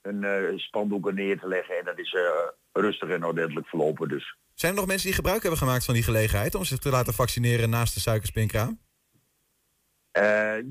een eh spandoeken neer te leggen. En dat is eh, rustig en ordentelijk verlopen. Dus Zijn er nog mensen die gebruik hebben gemaakt van die gelegenheid... om zich te laten vaccineren naast de suikerspinkraam?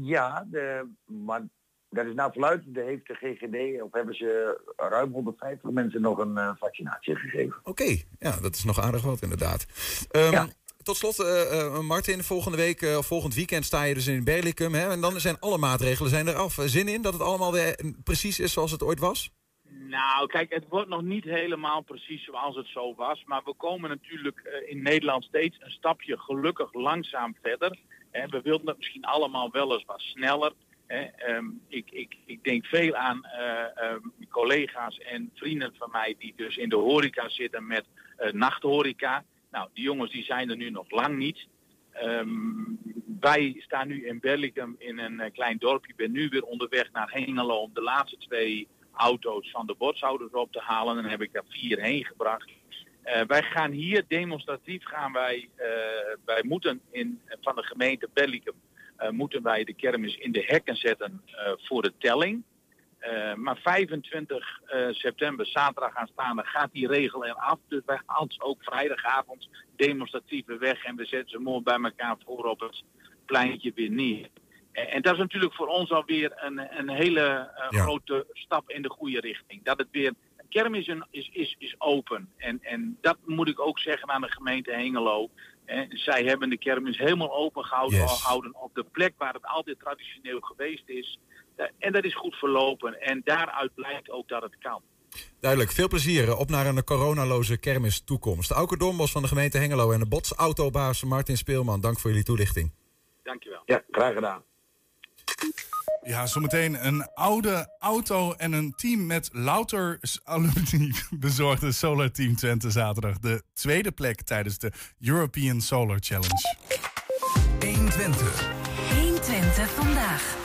Ja, de, maar dat is nou fluitend. Heeft de GGD, of hebben ze ruim 150 mensen nog een vaccinatie gegeven. Oké, ja, dat is nog aardig wat inderdaad. Ehm, Tot slot, eh, eh, Martin, volgende week, eh, of volgend weekend sta je dus in Berlicum. Hè, en dan zijn alle maatregelen zijn eraf. Zin in dat het allemaal weer precies is zoals het ooit was? Nou, kijk, het wordt nog niet helemaal precies zoals het zo was. Maar we komen natuurlijk in Nederland steeds een stapje gelukkig langzaam verder. We wilden het misschien allemaal wel eens wat sneller. Ehm, ik, ik, ik denk veel aan eh, ehm, collega's en vrienden van mij die dus in de horeca zitten met nachthoreca. Nou, die jongens die zijn er nu nog lang niet. Ehm, wij staan nu in Berlicum in een eh, klein dorpje. Ik ben nu weer onderweg naar Hengelo om de laatste twee auto's van de botshouders op te halen. Dan heb ik er vier heen gebracht. Eh, wij gaan hier demonstratief gaan wij, eh, wij moeten in, van de gemeente Berlicum eh, moeten wij de kermis in de hekken zetten voor de telling. Eh, maar 25 eh, september, zaterdag aanstaande, gaat die regel eraf. Dus wij halen ze ook vrijdagavond demonstratief weer weg en we zetten ze mooi bij elkaar voor op het pleintje weer neer. En, en dat is natuurlijk voor ons alweer een, een hele eh, Ja. grote stap in de goede richting. Dat het weer, kermis is, een- is, is, is open. En, en dat moet ik ook zeggen aan de gemeente Hengelo. Eh, zij hebben de kermis helemaal open gehouden Yes. op de plek waar het altijd traditioneel geweest is. Eh, En dat is goed verlopen. En daaruit blijkt ook dat het kan. Duidelijk, veel plezier. Op naar een coronaloze kermis toekomst. Auke Dombos van de gemeente Hengelo en de botsautobaas Martin Speelman. Dank voor jullie toelichting. Dankjewel. Ja, graag gedaan. Ja, zometeen een oude auto en een team met louter alumni bezorgde Solar Team Twente zaterdag. De tweede plek tijdens de European Solar Challenge. 120. 120 vandaag.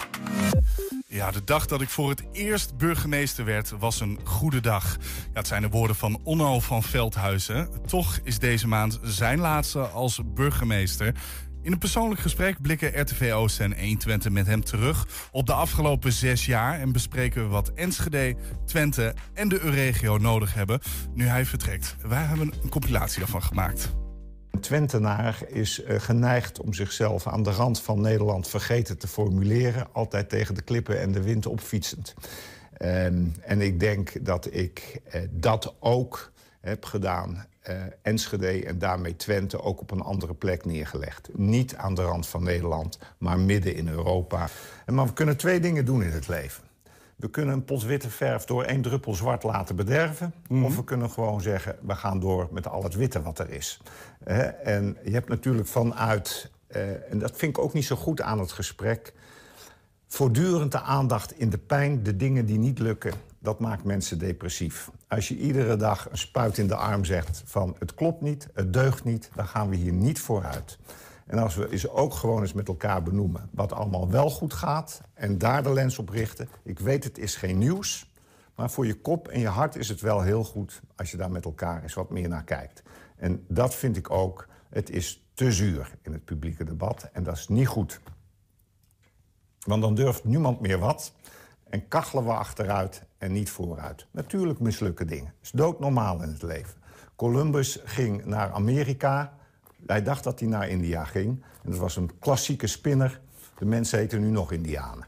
Ja, de dag dat ik voor het eerst burgemeester werd was een goede dag. Ja, het zijn de woorden van Onno van Veldhuizen. Toch is deze maand zijn laatste als burgemeester. In een persoonlijk gesprek blikken RTV Oost en 120 met hem terug op de afgelopen zes jaar en bespreken we wat Enschede, Twente en de Euregio nodig hebben nu hij vertrekt. Wij hebben een compilatie daarvan gemaakt. Twentenaar is geneigd om zichzelf aan de rand van Nederland vergeten te formuleren. Altijd tegen de klippen en de wind opfietsend. En ik denk dat ik dat ook heb gedaan. Enschede en daarmee Twente ook op een andere plek neergelegd. Niet aan de rand van Nederland, maar midden in Europa. En maar we kunnen twee dingen doen in het leven. We kunnen een pot witte verf door één druppel zwart laten bederven. Of we kunnen gewoon zeggen, we gaan door met al het witte wat er is. En je hebt natuurlijk vanuit, eh, en dat vind ik ook niet zo goed aan het gesprek... voortdurend de aandacht in de pijn, de dingen die niet lukken... dat maakt mensen depressief. Als je iedere dag een spuit in de arm zegt van... het klopt niet, het deugt niet, dan gaan we hier niet vooruit. En als we eens ook gewoon eens met elkaar benoemen wat allemaal wel goed gaat en daar de lens op richten. Ik weet, het is geen nieuws, maar voor je kop en je hart is het wel heel goed als je daar met elkaar eens wat meer naar kijkt. En dat vind ik ook, het is te zuur in het publieke debat en dat is niet goed. Want dan durft niemand meer wat en kachelen we achteruit en niet vooruit. Natuurlijk mislukken dingen. Dat is doodnormaal in het leven. Columbus ging naar Amerika. Hij dacht dat hij naar India ging. En dat was een klassieke spinner. De mensen heten nu nog Indianen.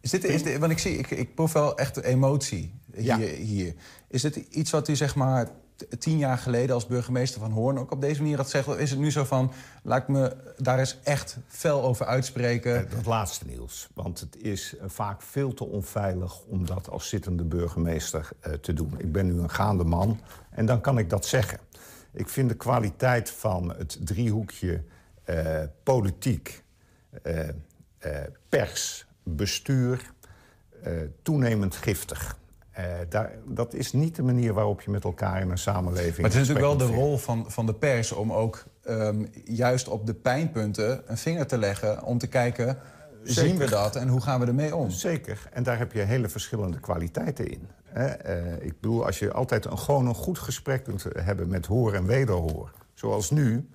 Is dit, is dit, want ik zie, ik, ik proef wel echt de emotie hier, Ja. hier. Is dit iets wat u zeg maar tien jaar geleden als burgemeester van Hoorn ook op deze manier had gezegd? Of is het nu zo van, laat ik me daar eens echt fel over uitspreken? Dat laatste, Niels. Want het is eh, vaak veel te onveilig om dat als zittende burgemeester eh, te doen. Ik ben nu een gaande man en dan kan ik dat zeggen. Ik vind de kwaliteit van het driehoekje eh, politiek, eh, eh, pers, bestuur toenemend giftig. Daar, dat is niet de manier waarop je met elkaar in een samenleving. Maar het is natuurlijk wel de rol van, van de pers om ook ehm, juist op de pijnpunten een vinger te leggen. Om te kijken, zien we dat en hoe gaan we ermee om? Zeker, en daar heb je hele verschillende kwaliteiten in. Eh, ik bedoel, als je altijd een, gewoon een goed gesprek kunt hebben met hoor en wederhoor... zoals nu,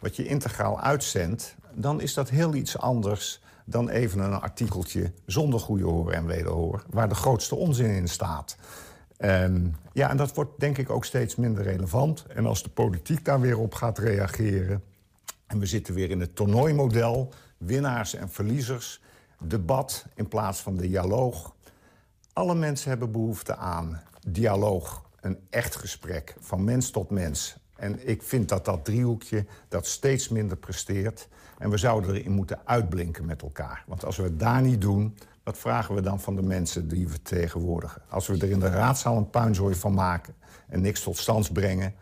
wat je integraal uitzendt... dan is dat heel iets anders dan even een artikeltje zonder goede hoor en wederhoor, waar de grootste onzin in staat. Ehm, ja, en dat wordt denk ik ook steeds minder relevant. En als de politiek daar weer op gaat reageren, en we zitten weer in het toernooimodel, winnaars en verliezers, debat in plaats van dialoog. Alle mensen hebben behoefte aan dialoog, een echt gesprek van mens tot mens. En ik vind dat dat driehoekje dat steeds minder presteert. En we zouden erin moeten uitblinken met elkaar. Want als we het daar niet doen, wat vragen we dan van de mensen die we vertegenwoordigen? Als we er in de raadzaal een puinzooi van maken en niks tot stand brengen...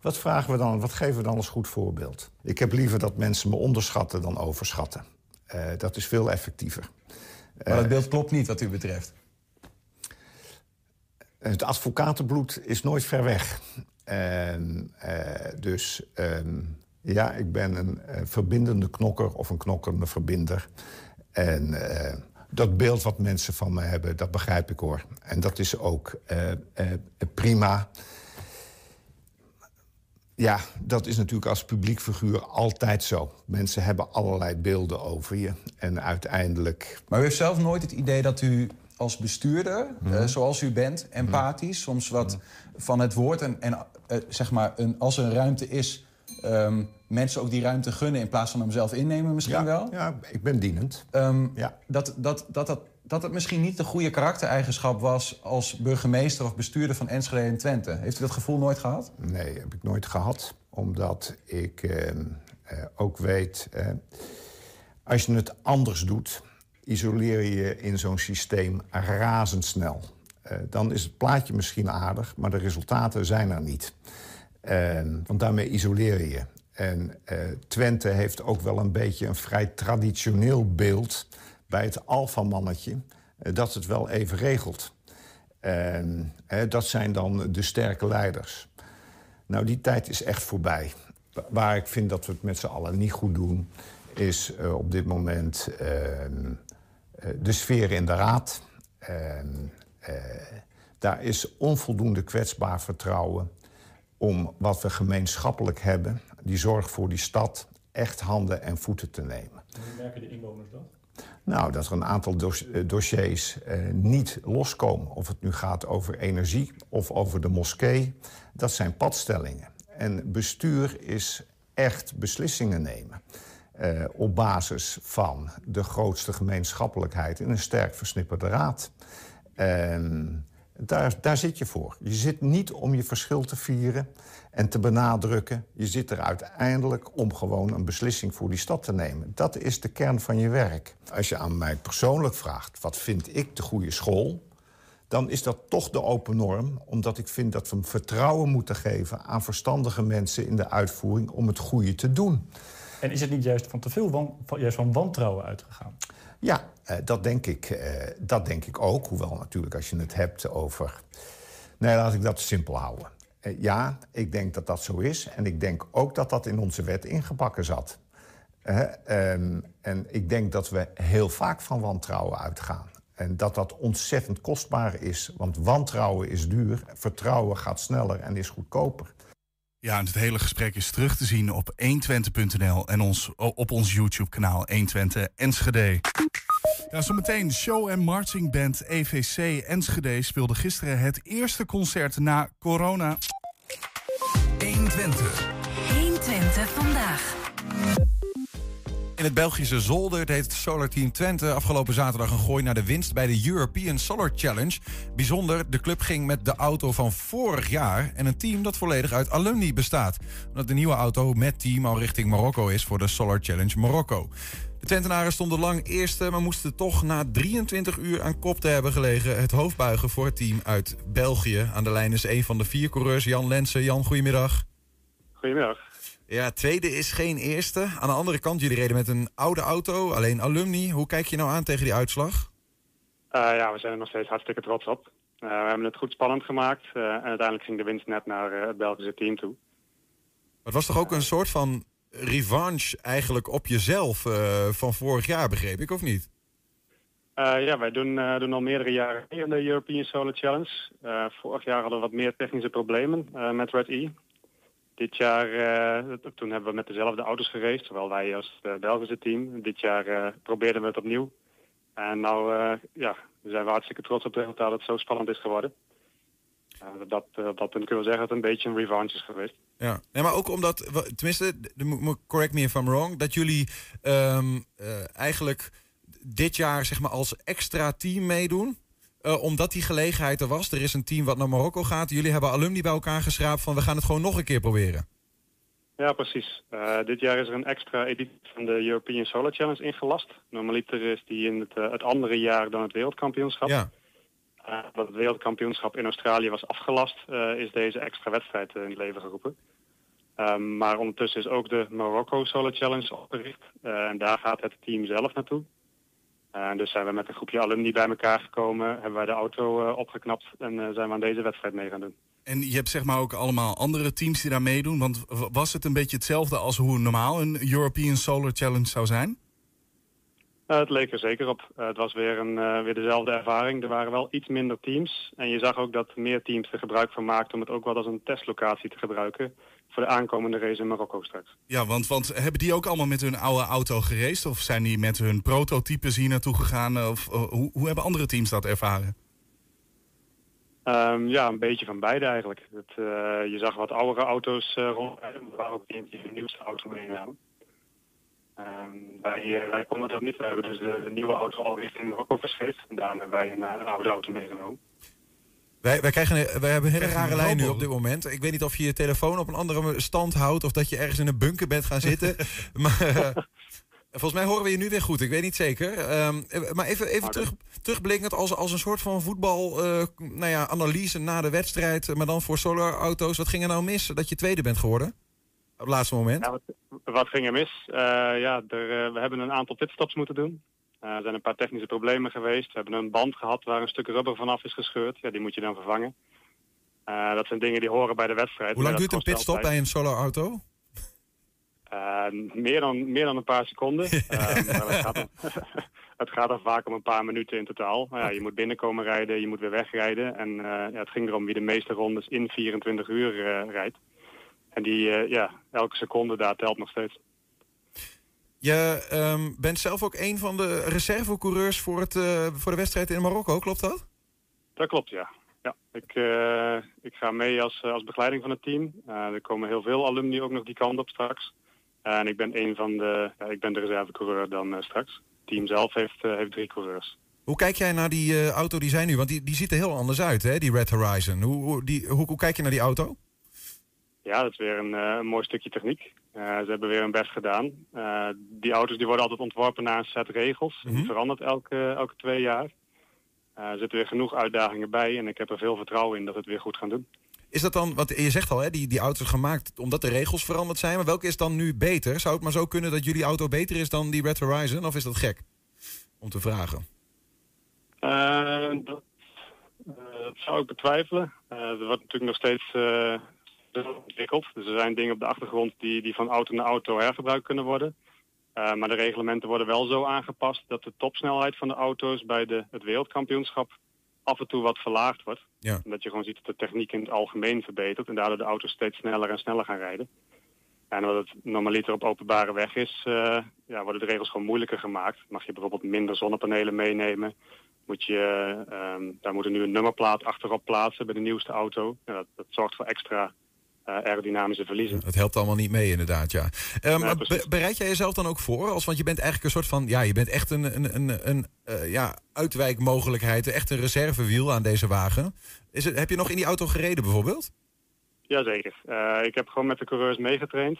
wat vragen we dan, wat geven we dan als goed voorbeeld? Ik heb liever dat mensen me onderschatten dan overschatten. Uh, dat is veel effectiever. Maar dat beeld klopt niet wat u betreft. Het advocatenbloed is nooit ver weg. En, uh, dus uh, ja, ik ben een verbindende knokker of een knokkerende verbinder. En dat beeld wat mensen van me hebben, dat begrijp ik hoor. En dat is ook prima. Ja, dat is natuurlijk als publiek figuur altijd zo. Mensen hebben allerlei beelden over je. En uiteindelijk... Maar u heeft zelf nooit het idee dat u als bestuurder, mm zoals u bent, empathisch, soms wat van het woord en, en uh, zeg maar, een, als er een ruimte is, um, mensen ook die ruimte gunnen in plaats van hem zelf innemen, misschien ja, wel? Ja, ik ben dienend. Um, ja. dat, dat, dat, dat, dat het misschien niet de goede karaktereigenschap was als burgemeester of bestuurder van Enschede en Twente. Heeft u dat gevoel nooit gehad? Nee, heb ik nooit gehad. Omdat ik uh, ook weet, als je het anders doet, isoleer je in zo'n systeem razendsnel. Uh, dan is het plaatje misschien aardig, maar de resultaten zijn er niet. Uh, want daarmee isoleer je. En uh, Twente heeft ook wel een beetje een vrij traditioneel beeld bij het alfamannetje... dat het wel even regelt. dat zijn dan de sterke leiders. Nou, die tijd is echt voorbij. Waar ik vind dat we het met z'n allen niet goed doen... is op dit moment ehm, de sfeer in de raad. Uh, daar is onvoldoende kwetsbaar vertrouwen om wat we gemeenschappelijk hebben, die zorg voor die stad, echt handen en voeten te nemen. Hoe merken de inwoners dat? Nou, dat er een aantal dossiers eh, niet loskomen. Of het nu gaat over energie of over de moskee. Dat zijn padstellingen. En bestuur is echt beslissingen nemen. Uh, op basis van de grootste gemeenschappelijkheid in een sterk versnipperde raad. Daar, daar zit je voor. Je zit niet om je verschil te vieren en te benadrukken. Je zit er uiteindelijk om gewoon een beslissing voor die stad te nemen. Dat is de kern van je werk. Als je aan mij persoonlijk vraagt, wat vind ik de goede school... dan is dat toch de open norm. Omdat ik vind dat we vertrouwen moeten geven aan verstandige mensen... in de uitvoering om het goede te doen. En is het niet juist van te veel van, juist van wantrouwen uitgegaan? Ja, uh, dat, denk ik, uh, dat denk ik ook. Hoewel natuurlijk als je het hebt over... Nee, laat ik dat simpel houden. Uh, ja, ik denk dat dat zo is. En ik denk ook dat dat in onze wet ingebakken zat. Um, en ik denk dat we heel vaak van wantrouwen uitgaan. En dat dat ontzettend kostbaar is. Want wantrouwen is duur, vertrouwen gaat sneller en is goedkoper. Ja, en het hele gesprek is terug te zien op 120.nl en ons, op ons YouTube-kanaal 120 Enschede. Ja, zometeen show- en marchingband EVC Enschede speelde gisteren het eerste concert na corona. 120. 120 vandaag. In het Belgische Zolder deed Solar Team Twente afgelopen zaterdag een gooi naar de winst bij de European Solar Challenge. Bijzonder, de club ging met de auto van vorig jaar en een team dat volledig uit alumni bestaat. Omdat de nieuwe auto met team al richting Marokko is voor de Solar Challenge Marokko. De Twentenaren stonden lang eerste, maar moesten toch na 23 uur aan kop te hebben gelegen het hoofdbuigen voor het team uit België. Aan de lijn is een van de vier coureurs, Jan Lensen. Jan, goedemiddag. Goedemiddag. Ja, tweede is geen eerste. Aan de andere kant, jullie reden met een oude auto, alleen alumni. Hoe kijk je nou aan tegen die uitslag? Uh, ja, we zijn er nog steeds hartstikke trots op. Uh, we hebben het goed spannend gemaakt. Uh, en uiteindelijk ging de winst net naar het Belgische team toe. Het was toch ook een soort van revanche eigenlijk op jezelf van vorig jaar, begreep ik, of niet? ja, wij doen, doen al meerdere jaren mee in de European Solar Challenge. vorig jaar hadden we wat meer technische problemen met Red E. Dit jaar, eh, toen hebben we met dezelfde auto's geraced, zowel wij als het Belgische team. Dit jaar eh, probeerden we het opnieuw. En nou ja, zijn we hartstikke trots op het resultaat dat het zo spannend is geworden. dat, dat punt kunnen we zeggen dat het een beetje een revanche is geweest. Ja, nee, maar ook omdat, tenminste, correct me if I'm wrong, dat jullie um, eigenlijk dit jaar zeg maar als extra team meedoen. Uh, omdat die gelegenheid er was. Er is een team wat naar Marokko gaat. Jullie hebben alumni bij elkaar geschraapt van we gaan het gewoon nog een keer proberen. Ja, precies. Uh, dit jaar is er een extra editie van de European Solar Challenge ingelast. Normaliter is die in het, uh, het andere jaar dan het wereldkampioenschap. Ja. dat het wereldkampioenschap in Australië was afgelast, is deze extra wedstrijd in het leven geroepen. Um, maar ondertussen is ook de Marokko Solar Challenge opgericht. en daar gaat het team zelf naartoe. Uh, dus zijn we met een groepje alumni bij elkaar gekomen, hebben wij de auto uh, opgeknapt en uh, zijn we aan deze wedstrijd mee gaan doen. En je hebt zeg maar ook allemaal andere teams die daar meedoen. Want was het een beetje hetzelfde als hoe normaal een European Solar Challenge zou zijn? het leek er zeker op. het was weer, een, weer dezelfde ervaring. Er waren wel iets minder teams. En je zag ook dat meer teams er gebruik van maakten om het ook wel als een testlocatie te gebruiken voor de aankomende race in Marokko straks. Ja, want, want hebben die ook allemaal met hun oude auto geraced? Of zijn die met hun prototypes hier naartoe gegaan? Of uh, hoe, hoe hebben andere teams dat ervaren? Um, ja, een beetje van beide eigenlijk. Het, uh, je zag wat oudere auto's uh, rondrijden, maar waren ook die de nieuwste auto meenamen. Um, wij, wij konden dat niet. We hebben dus de, de nieuwe auto al richting Marokko verscheept. En daarna hebben wij een, een oude auto meegenomen. Wij, wij, krijgen, wij hebben een hele rare lijn nu op dit moment. Ik weet niet of je je telefoon op een andere stand houdt... of dat je ergens in een bunker bent gaan zitten. maar uh, volgens mij horen we je nu weer goed. Ik weet niet zeker. Um, maar even, even terug, terugblikkend als, als een soort van voetbal... Uh, nou ja, analyse na de wedstrijd... maar dan voor solarauto's. Wat ging er nou mis dat je tweede bent geworden? Op het laatste moment. Ja, wat, wat, ging er mis? Uh, ja, er, we hebben een aantal pitstops moeten doen. Uh, er zijn een paar technische problemen geweest. We hebben een band gehad waar een stuk rubber vanaf is gescheurd. Ja, die moet je dan vervangen. Uh, dat zijn dingen die horen bij de wedstrijd. Hoe lang duurt een pitstop bij een solo auto? Uh, meer, dan, meer dan een paar seconden. het, gaat dan, het gaat dan vaak om een paar minuten in totaal. Maar ja, je moet binnenkomen rijden, je moet weer wegrijden. En ja, het ging erom wie de meeste rondes in 24 uur rijdt. En die, ja, elke seconde daar telt nog steeds. Je um, bent zelf ook een van de reservecoureurs voor, het, uh, voor de wedstrijd in Marokko, klopt dat? Dat klopt, ja. ja ik, uh, ik ga mee als, als begeleiding van het team. Uh, er komen heel veel alumni ook nog die kant op straks. en ik ben een van de, ik ben de reservecoureur dan straks. Het team zelf heeft, heeft drie coureurs. Hoe kijk jij naar die auto die zijn nu? Want die, die ziet er heel anders uit, hè, die Red Horizon. Hoe, hoe, die, hoe, hoe kijk je naar die auto? Ja, dat is weer een, een mooi stukje techniek. Uh, ze hebben weer hun best gedaan. Uh, die auto's die worden altijd ontworpen naar een set regels. Mm -hmm. Die verandert elke, elke twee jaar. Uh, er zitten weer genoeg uitdagingen bij en ik heb er veel vertrouwen in dat het weer goed gaan doen. Is dat dan, want je zegt al, hè, die, die auto's gemaakt omdat de regels veranderd zijn. Maar welke is dan nu beter? Zou het maar zo kunnen dat jullie auto beter is dan die Red Horizon? Of is dat gek om te vragen? dat, dat, zou ik betwijfelen. er wordt natuurlijk nog steeds ontwikkeld. Dus er zijn dingen op de achtergrond die, die van auto naar auto hergebruikt kunnen worden. Uh, maar de reglementen worden wel zo aangepast dat de topsnelheid van de auto's bij de, het wereldkampioenschap af en toe wat verlaagd wordt. Ja. Omdat je gewoon ziet dat de techniek in het algemeen verbetert en daardoor de auto's steeds sneller en sneller gaan rijden. En omdat het normaliter op openbare weg is, uh, ja, worden de regels gewoon moeilijker gemaakt. Mag je bijvoorbeeld minder zonnepanelen meenemen? Moet je, uh, daar moet er nu een nummerplaat achterop plaatsen bij de nieuwste auto. Ja, dat, dat zorgt voor extra aerodynamische verliezen. Het helpt allemaal niet mee inderdaad, ja. Ja be bereid jij jezelf dan ook voor? Als, want je bent eigenlijk een soort van, ja, je bent echt een, een, een, een uh, ja, uitwijkmogelijkheid, echt een reservewiel aan deze wagen. Is het, heb je nog in die auto gereden bijvoorbeeld? Jazeker. Uh, ik heb gewoon met de coureurs meegetraind.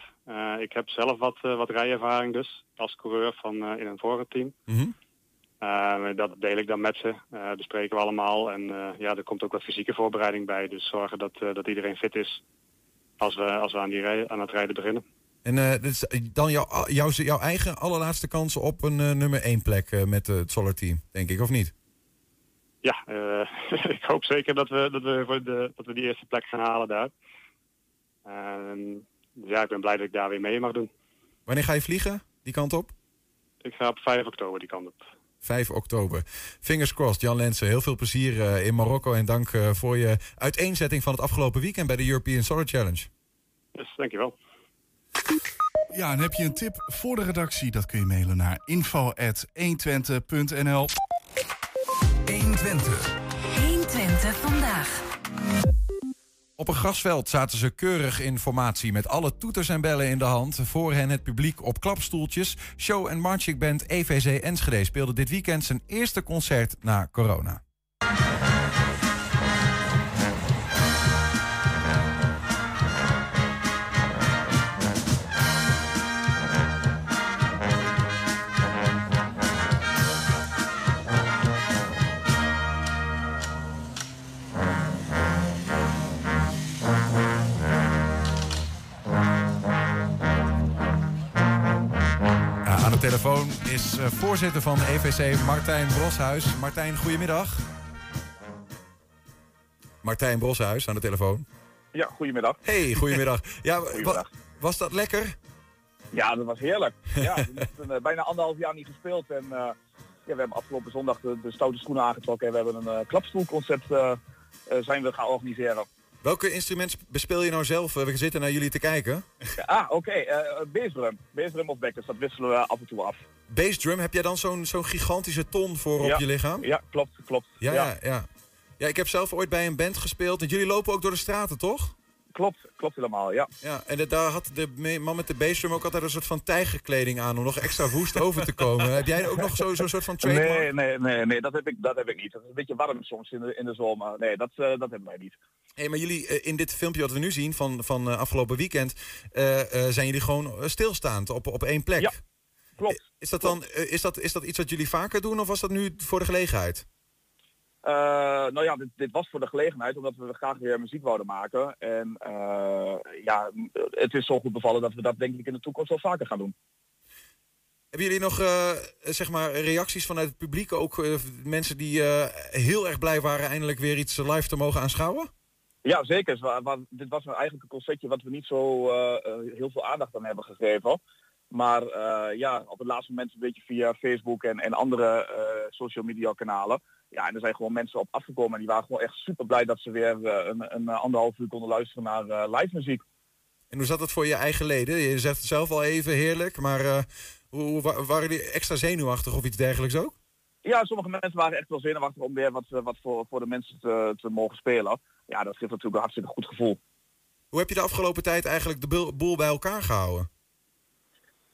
ik heb zelf wat, wat rijervaring dus, als coureur van in een vorige team. Mm -hmm. dat deel ik dan met ze, bespreken we allemaal. En ja, er komt ook wat fysieke voorbereiding bij. Dus zorgen dat, dat iedereen fit is als we, als we aan, die rij, aan het rijden beginnen. En uh, dit is dan jouw, jouw, jouw eigen allerlaatste kansen op een uh, nummer 1 plek uh, met het Solar Team, denk ik, of niet? Ja, ik hoop zeker dat we, dat, we voor de, dat we die eerste plek gaan halen daar. ja, ik ben blij dat ik daar weer mee mag doen. Wanneer ga je vliegen, die kant op? Ik ga op 5 oktober die kant op. 5 oktober. Fingers crossed, Jan Lensen. Heel veel plezier uh, in Marokko en dank uh, voor je uiteenzetting van het afgelopen weekend bij de European Solar Challenge. Dus dankjewel. Ja, en heb je een tip voor de redactie? Dat kun je mailen naar info.120.nl 120. 120 vandaag. Op een grasveld zaten ze keurig in formatie met alle toeters en bellen in de hand. Voor hen het publiek op klapstoeltjes. Show en marching band EVC Enschede speelde dit weekend zijn eerste concert na corona. Telefoon is eh, voorzitter van EVC Martijn Broshuis. Martijn, goedemiddag. Martijn Broshuis aan de telefoon. Ja, goedemiddag. Hey, goedemiddag. Ja, wa- was dat lekker? Ja, dat was heerlijk. Ja, we hebben eh, bijna anderhalf jaar niet gespeeld. En eh, ja, we hebben afgelopen zondag de, de stoute schoenen aangetrokken. En we hebben een klapstoelconcert eh, eh, zijn we gaan organiseren. Welke instrument bespeel je nou zelf? We zitten naar jullie te kijken. Ah, oké. eh bassdrum. Bassdrum of backers, dat wisselen we af en toe af. Bassdrum, heb jij dan zo'n zo'n gigantische ton voor op je lichaam? Ja, klopt, klopt. Ja, ja, ja. Ja, ik heb zelf ooit bij een band gespeeld. En jullie lopen ook door de straten, toch? Klopt, klopt helemaal, ja. Ja, en de- daar had de man met de bassdrum ook altijd een soort van tijgerkleding aan... om nog extra woest over te komen. Heb jij ook nog zo- zo'n soort van trademark? Nee, nee, nee, nee, dat heb ik, dat heb ik niet. Het is een beetje warm soms in de, in de zomer. Nee, dat, eh, dat hebben wij niet. Hey, maar jullie, eh, in dit filmpje wat we nu zien van, van eh, afgelopen weekend... zijn jullie gewoon stilstaand op, op één plek. Ja, klopt. Is dat, dan, is, dat, is dat iets wat jullie vaker doen of was dat nu voor de gelegenheid? Eh, nou ja, dit, dit was voor de gelegenheid, omdat we graag weer muziek wouden maken. En eh, ja, het is zo goed bevallen dat we dat denk ik in de toekomst wel vaker gaan doen. Hebben jullie nog eh, zeg maar reacties vanuit het publiek? Ook mensen die heel erg blij waren eindelijk weer iets live te mogen aanschouwen? Ja, zeker. Wa- wa- dit was nou eigenlijk een concertje wat we niet zo heel veel aandacht aan hebben gegeven. Maar ja, op het laatste moment een beetje via Facebook en, en andere social media kanalen. Ja, en er zijn gewoon mensen op afgekomen en die waren gewoon echt super blij dat ze weer eh, een, een anderhalf uur konden luisteren naar eh, live muziek. En hoe zat het voor je eigen leden? Je zegt het zelf al even heerlijk, maar eh, hoe, hoe wa- waren die extra zenuwachtig of iets dergelijks ook? Ja, sommige mensen waren echt wel zenuwachtig om weer wat, eh, wat voor, voor de mensen te, te mogen spelen. Ja, dat geeft natuurlijk een hartstikke goed gevoel. Hoe heb je de afgelopen tijd eigenlijk de boel bij elkaar gehouden?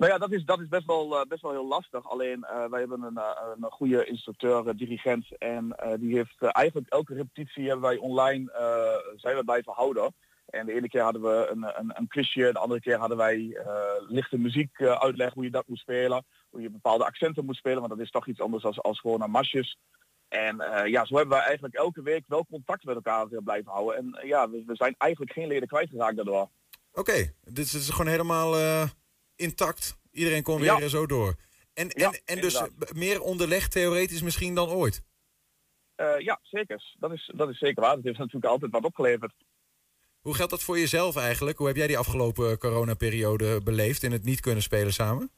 Nou ja, dat is, dat is best, wel, eh, best wel heel lastig. Alleen eh, wij hebben een, eh, een goede instructeur, dirigent. En die heeft eigenlijk elke repetitie hebben wij online zijn we blijven houden. En de ene keer hadden we een, een, een quizje, de andere keer hadden wij lichte muziek uitleg hoe je dat moet spelen. Hoe je bepaalde accenten moet spelen, want dat is toch iets anders als, als gewoon een masjes. En ja, zo hebben wij eigenlijk elke week wel contact met elkaar blijven houden. En ja, we, we zijn eigenlijk geen leden kwijtgeraakt daardoor. Oké, dit is gewoon helemaal intact. Iedereen kon weer Ja. eh, zo door. En, en, en dus inderdaad. eh, meer onderlegd theoretisch misschien dan ooit. Eh, ja, zeker. Dat is, dat is zeker waar. Dat heeft natuurlijk altijd wat opgeleverd. Hoe geldt dat voor jezelf eigenlijk? Hoe heb jij die afgelopen coronaperiode beleefd in het niet kunnen spelen samen?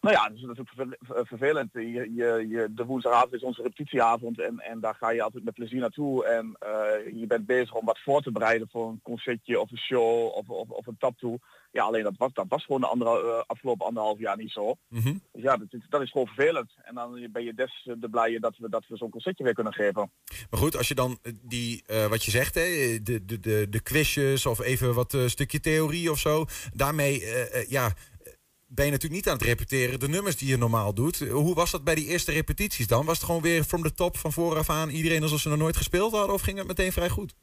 Nou ja, dat is natuurlijk vervel- ver- vervelend. Je, je, je, de woensdagavond is onze repetitieavond en, en daar ga je altijd met plezier naartoe. En eh, je bent bezig om wat voor te bereiden voor een concertje of een show of, of, of een taptoe. Ja, alleen dat was, dat was gewoon de andere, eh, afgelopen anderhalf jaar niet zo. Mhm. Dus ja, dat, is- dat is gewoon vervelend. En dan ben je des te blij dat we, dat we zo'n concertje weer kunnen geven. Maar goed, als je dan eh, die, eh, wat je zegt, hè, de, de, de, de quizjes of even wat stukje theorie of zo, daarmee ja, ben je natuurlijk niet aan het repeteren de nummers die je normaal doet. Hoe was dat bij die eerste repetities dan? Was het gewoon weer from the top van vooraf aan iedereen alsof ze nog nooit gespeeld hadden of ging het meteen vrij goed?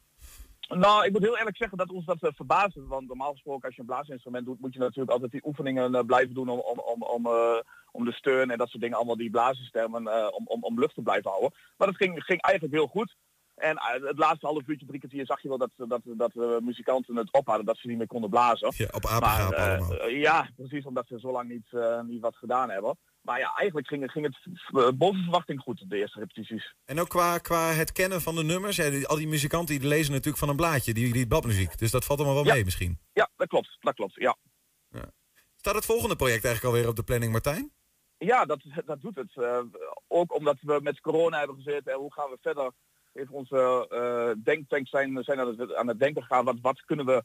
Nou, ik moet heel eerlijk zeggen dat ons dat uh, verbaasde. Want normaal gesproken als je een blaasinstrument doet, moet je natuurlijk altijd die oefeningen uh, blijven doen om, om, om, om, uh, om de steun en dat soort dingen, allemaal die blazenstemmen, uh, om, om, om lucht te blijven houden. Maar dat ging, ging eigenlijk heel goed. En het laatste half uurtje, drie kwartier zag je wel dat, dat, dat uh, muzikanten het op hadden, dat ze niet meer konden blazen. Ja, op apengaap allemaal. ja, precies, omdat ze zo lang niet, niet wat gedaan hebben. Maar ja, eigenlijk ging, ging het boven verwachting goed, de eerste repetities. En ook qua, qua het kennen van de nummers. Ja, die, al die muzikanten die lezen natuurlijk van een blaadje, die, die bladmuziek. Dus dat valt allemaal wel ja. mee misschien. Ja, dat klopt. Dat klopt, ja. ja. Staat het volgende project eigenlijk alweer op de planning, Martijn? Ja, dat, dat doet het. Uh, ook omdat we met corona hebben gezeten en hoe gaan we verder. Heeft onze uh, denktank zijn, zijn aan, het, aan het denken gegaan. Wat, wat kunnen we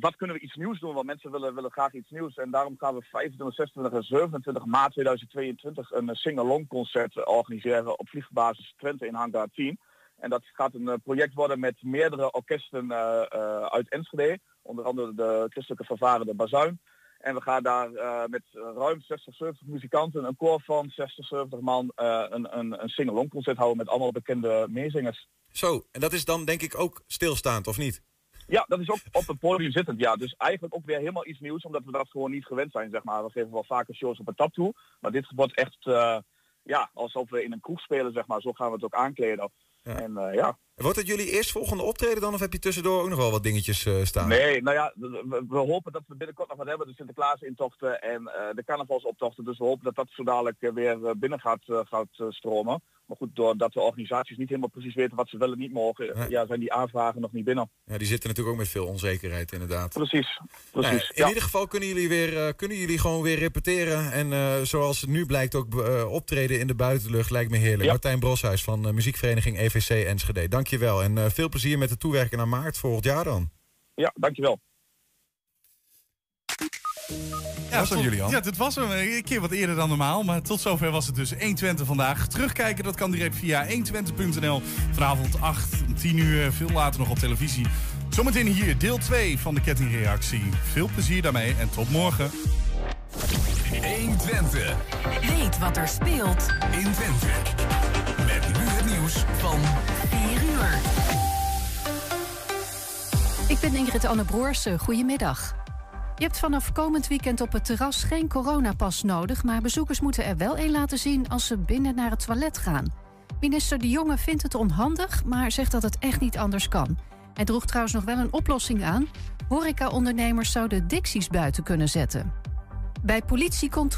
wat, kunnen we iets nieuws doen? Want mensen willen, willen graag iets nieuws. En daarom gaan we 25, 26 en 27 maart 2022 een sing-along concert organiseren op vliegbasis Twente in Hangar 10. En dat gaat een eh, project worden met meerdere orkesten eh, eh, uit Enschede. Onder andere de christelijke vervaren de Bazuin. En we gaan daar eh, met ruim 60, 70 muzikanten, een koor van 60, 70 man, eh, een, een, een sing-along concert houden met allemaal bekende meezingers. Zo, en dat is dan denk ik ook stilstaand, of niet? Ja, dat is ook op het podium zittend, ja. Dus eigenlijk ook weer helemaal iets nieuws, omdat we dat gewoon niet gewend zijn, zeg maar. We geven wel vaker shows op een tap toe, maar dit wordt echt, eh, ja, alsof we in een kroeg spelen, zeg maar. Zo gaan we het ook aankleden. En eh, ja, Wordt het jullie eerstvolgende optreden dan, of heb je tussendoor ook nog wel wat dingetjes eh, staan? Nee, nou ja, we, we hopen dat we binnenkort nog wat hebben. De Sinterklaas-intochten en eh, de carnavalsoptochten. Dus we hopen dat dat zo dadelijk eh, weer binnen gaat, gaat stromen. Maar goed, doordat de organisaties niet helemaal precies weten wat ze wel en niet mogen, ja, zijn die aanvragen nog niet binnen. Ja, die zitten natuurlijk ook met veel onzekerheid inderdaad. Precies, Nou precies. in ja. ieder geval kunnen jullie, weer, kunnen jullie gewoon weer repeteren. En zoals het nu blijkt ook optreden in de buitenlucht lijkt me heerlijk. Martijn Broshuis van muziekvereniging EVC Enschede. Dankjewel en eh, veel plezier met het toewerken naar maart volgend jaar dan. Ja, dankjewel. Ja, Was dat, tot- Julian? Ja, dit was hem. Een keer wat eerder dan normaal. Maar tot zover was het dus 120 vandaag. Terugkijken, dat kan direct via 120.nl. Vanavond 8, om 10 uur, veel later nog op televisie. Zometeen hier deel 2 van de kettingreactie. Veel plezier daarmee en tot morgen. 120. Weet wat er speelt in Twente. Met nu het nieuws van 4 uur. Ik ben Ingrid Anne Broersen. Goedemiddag. Je hebt vanaf komend weekend op het terras geen coronapas nodig... maar bezoekers moeten er wel een laten zien als ze binnen naar het toilet gaan. Minister De Jonge vindt het onhandig, maar zegt dat het echt niet anders kan. Hij droeg trouwens nog wel een oplossing aan. Horeca-ondernemers zouden dicties buiten kunnen zetten. Bij politiecontrole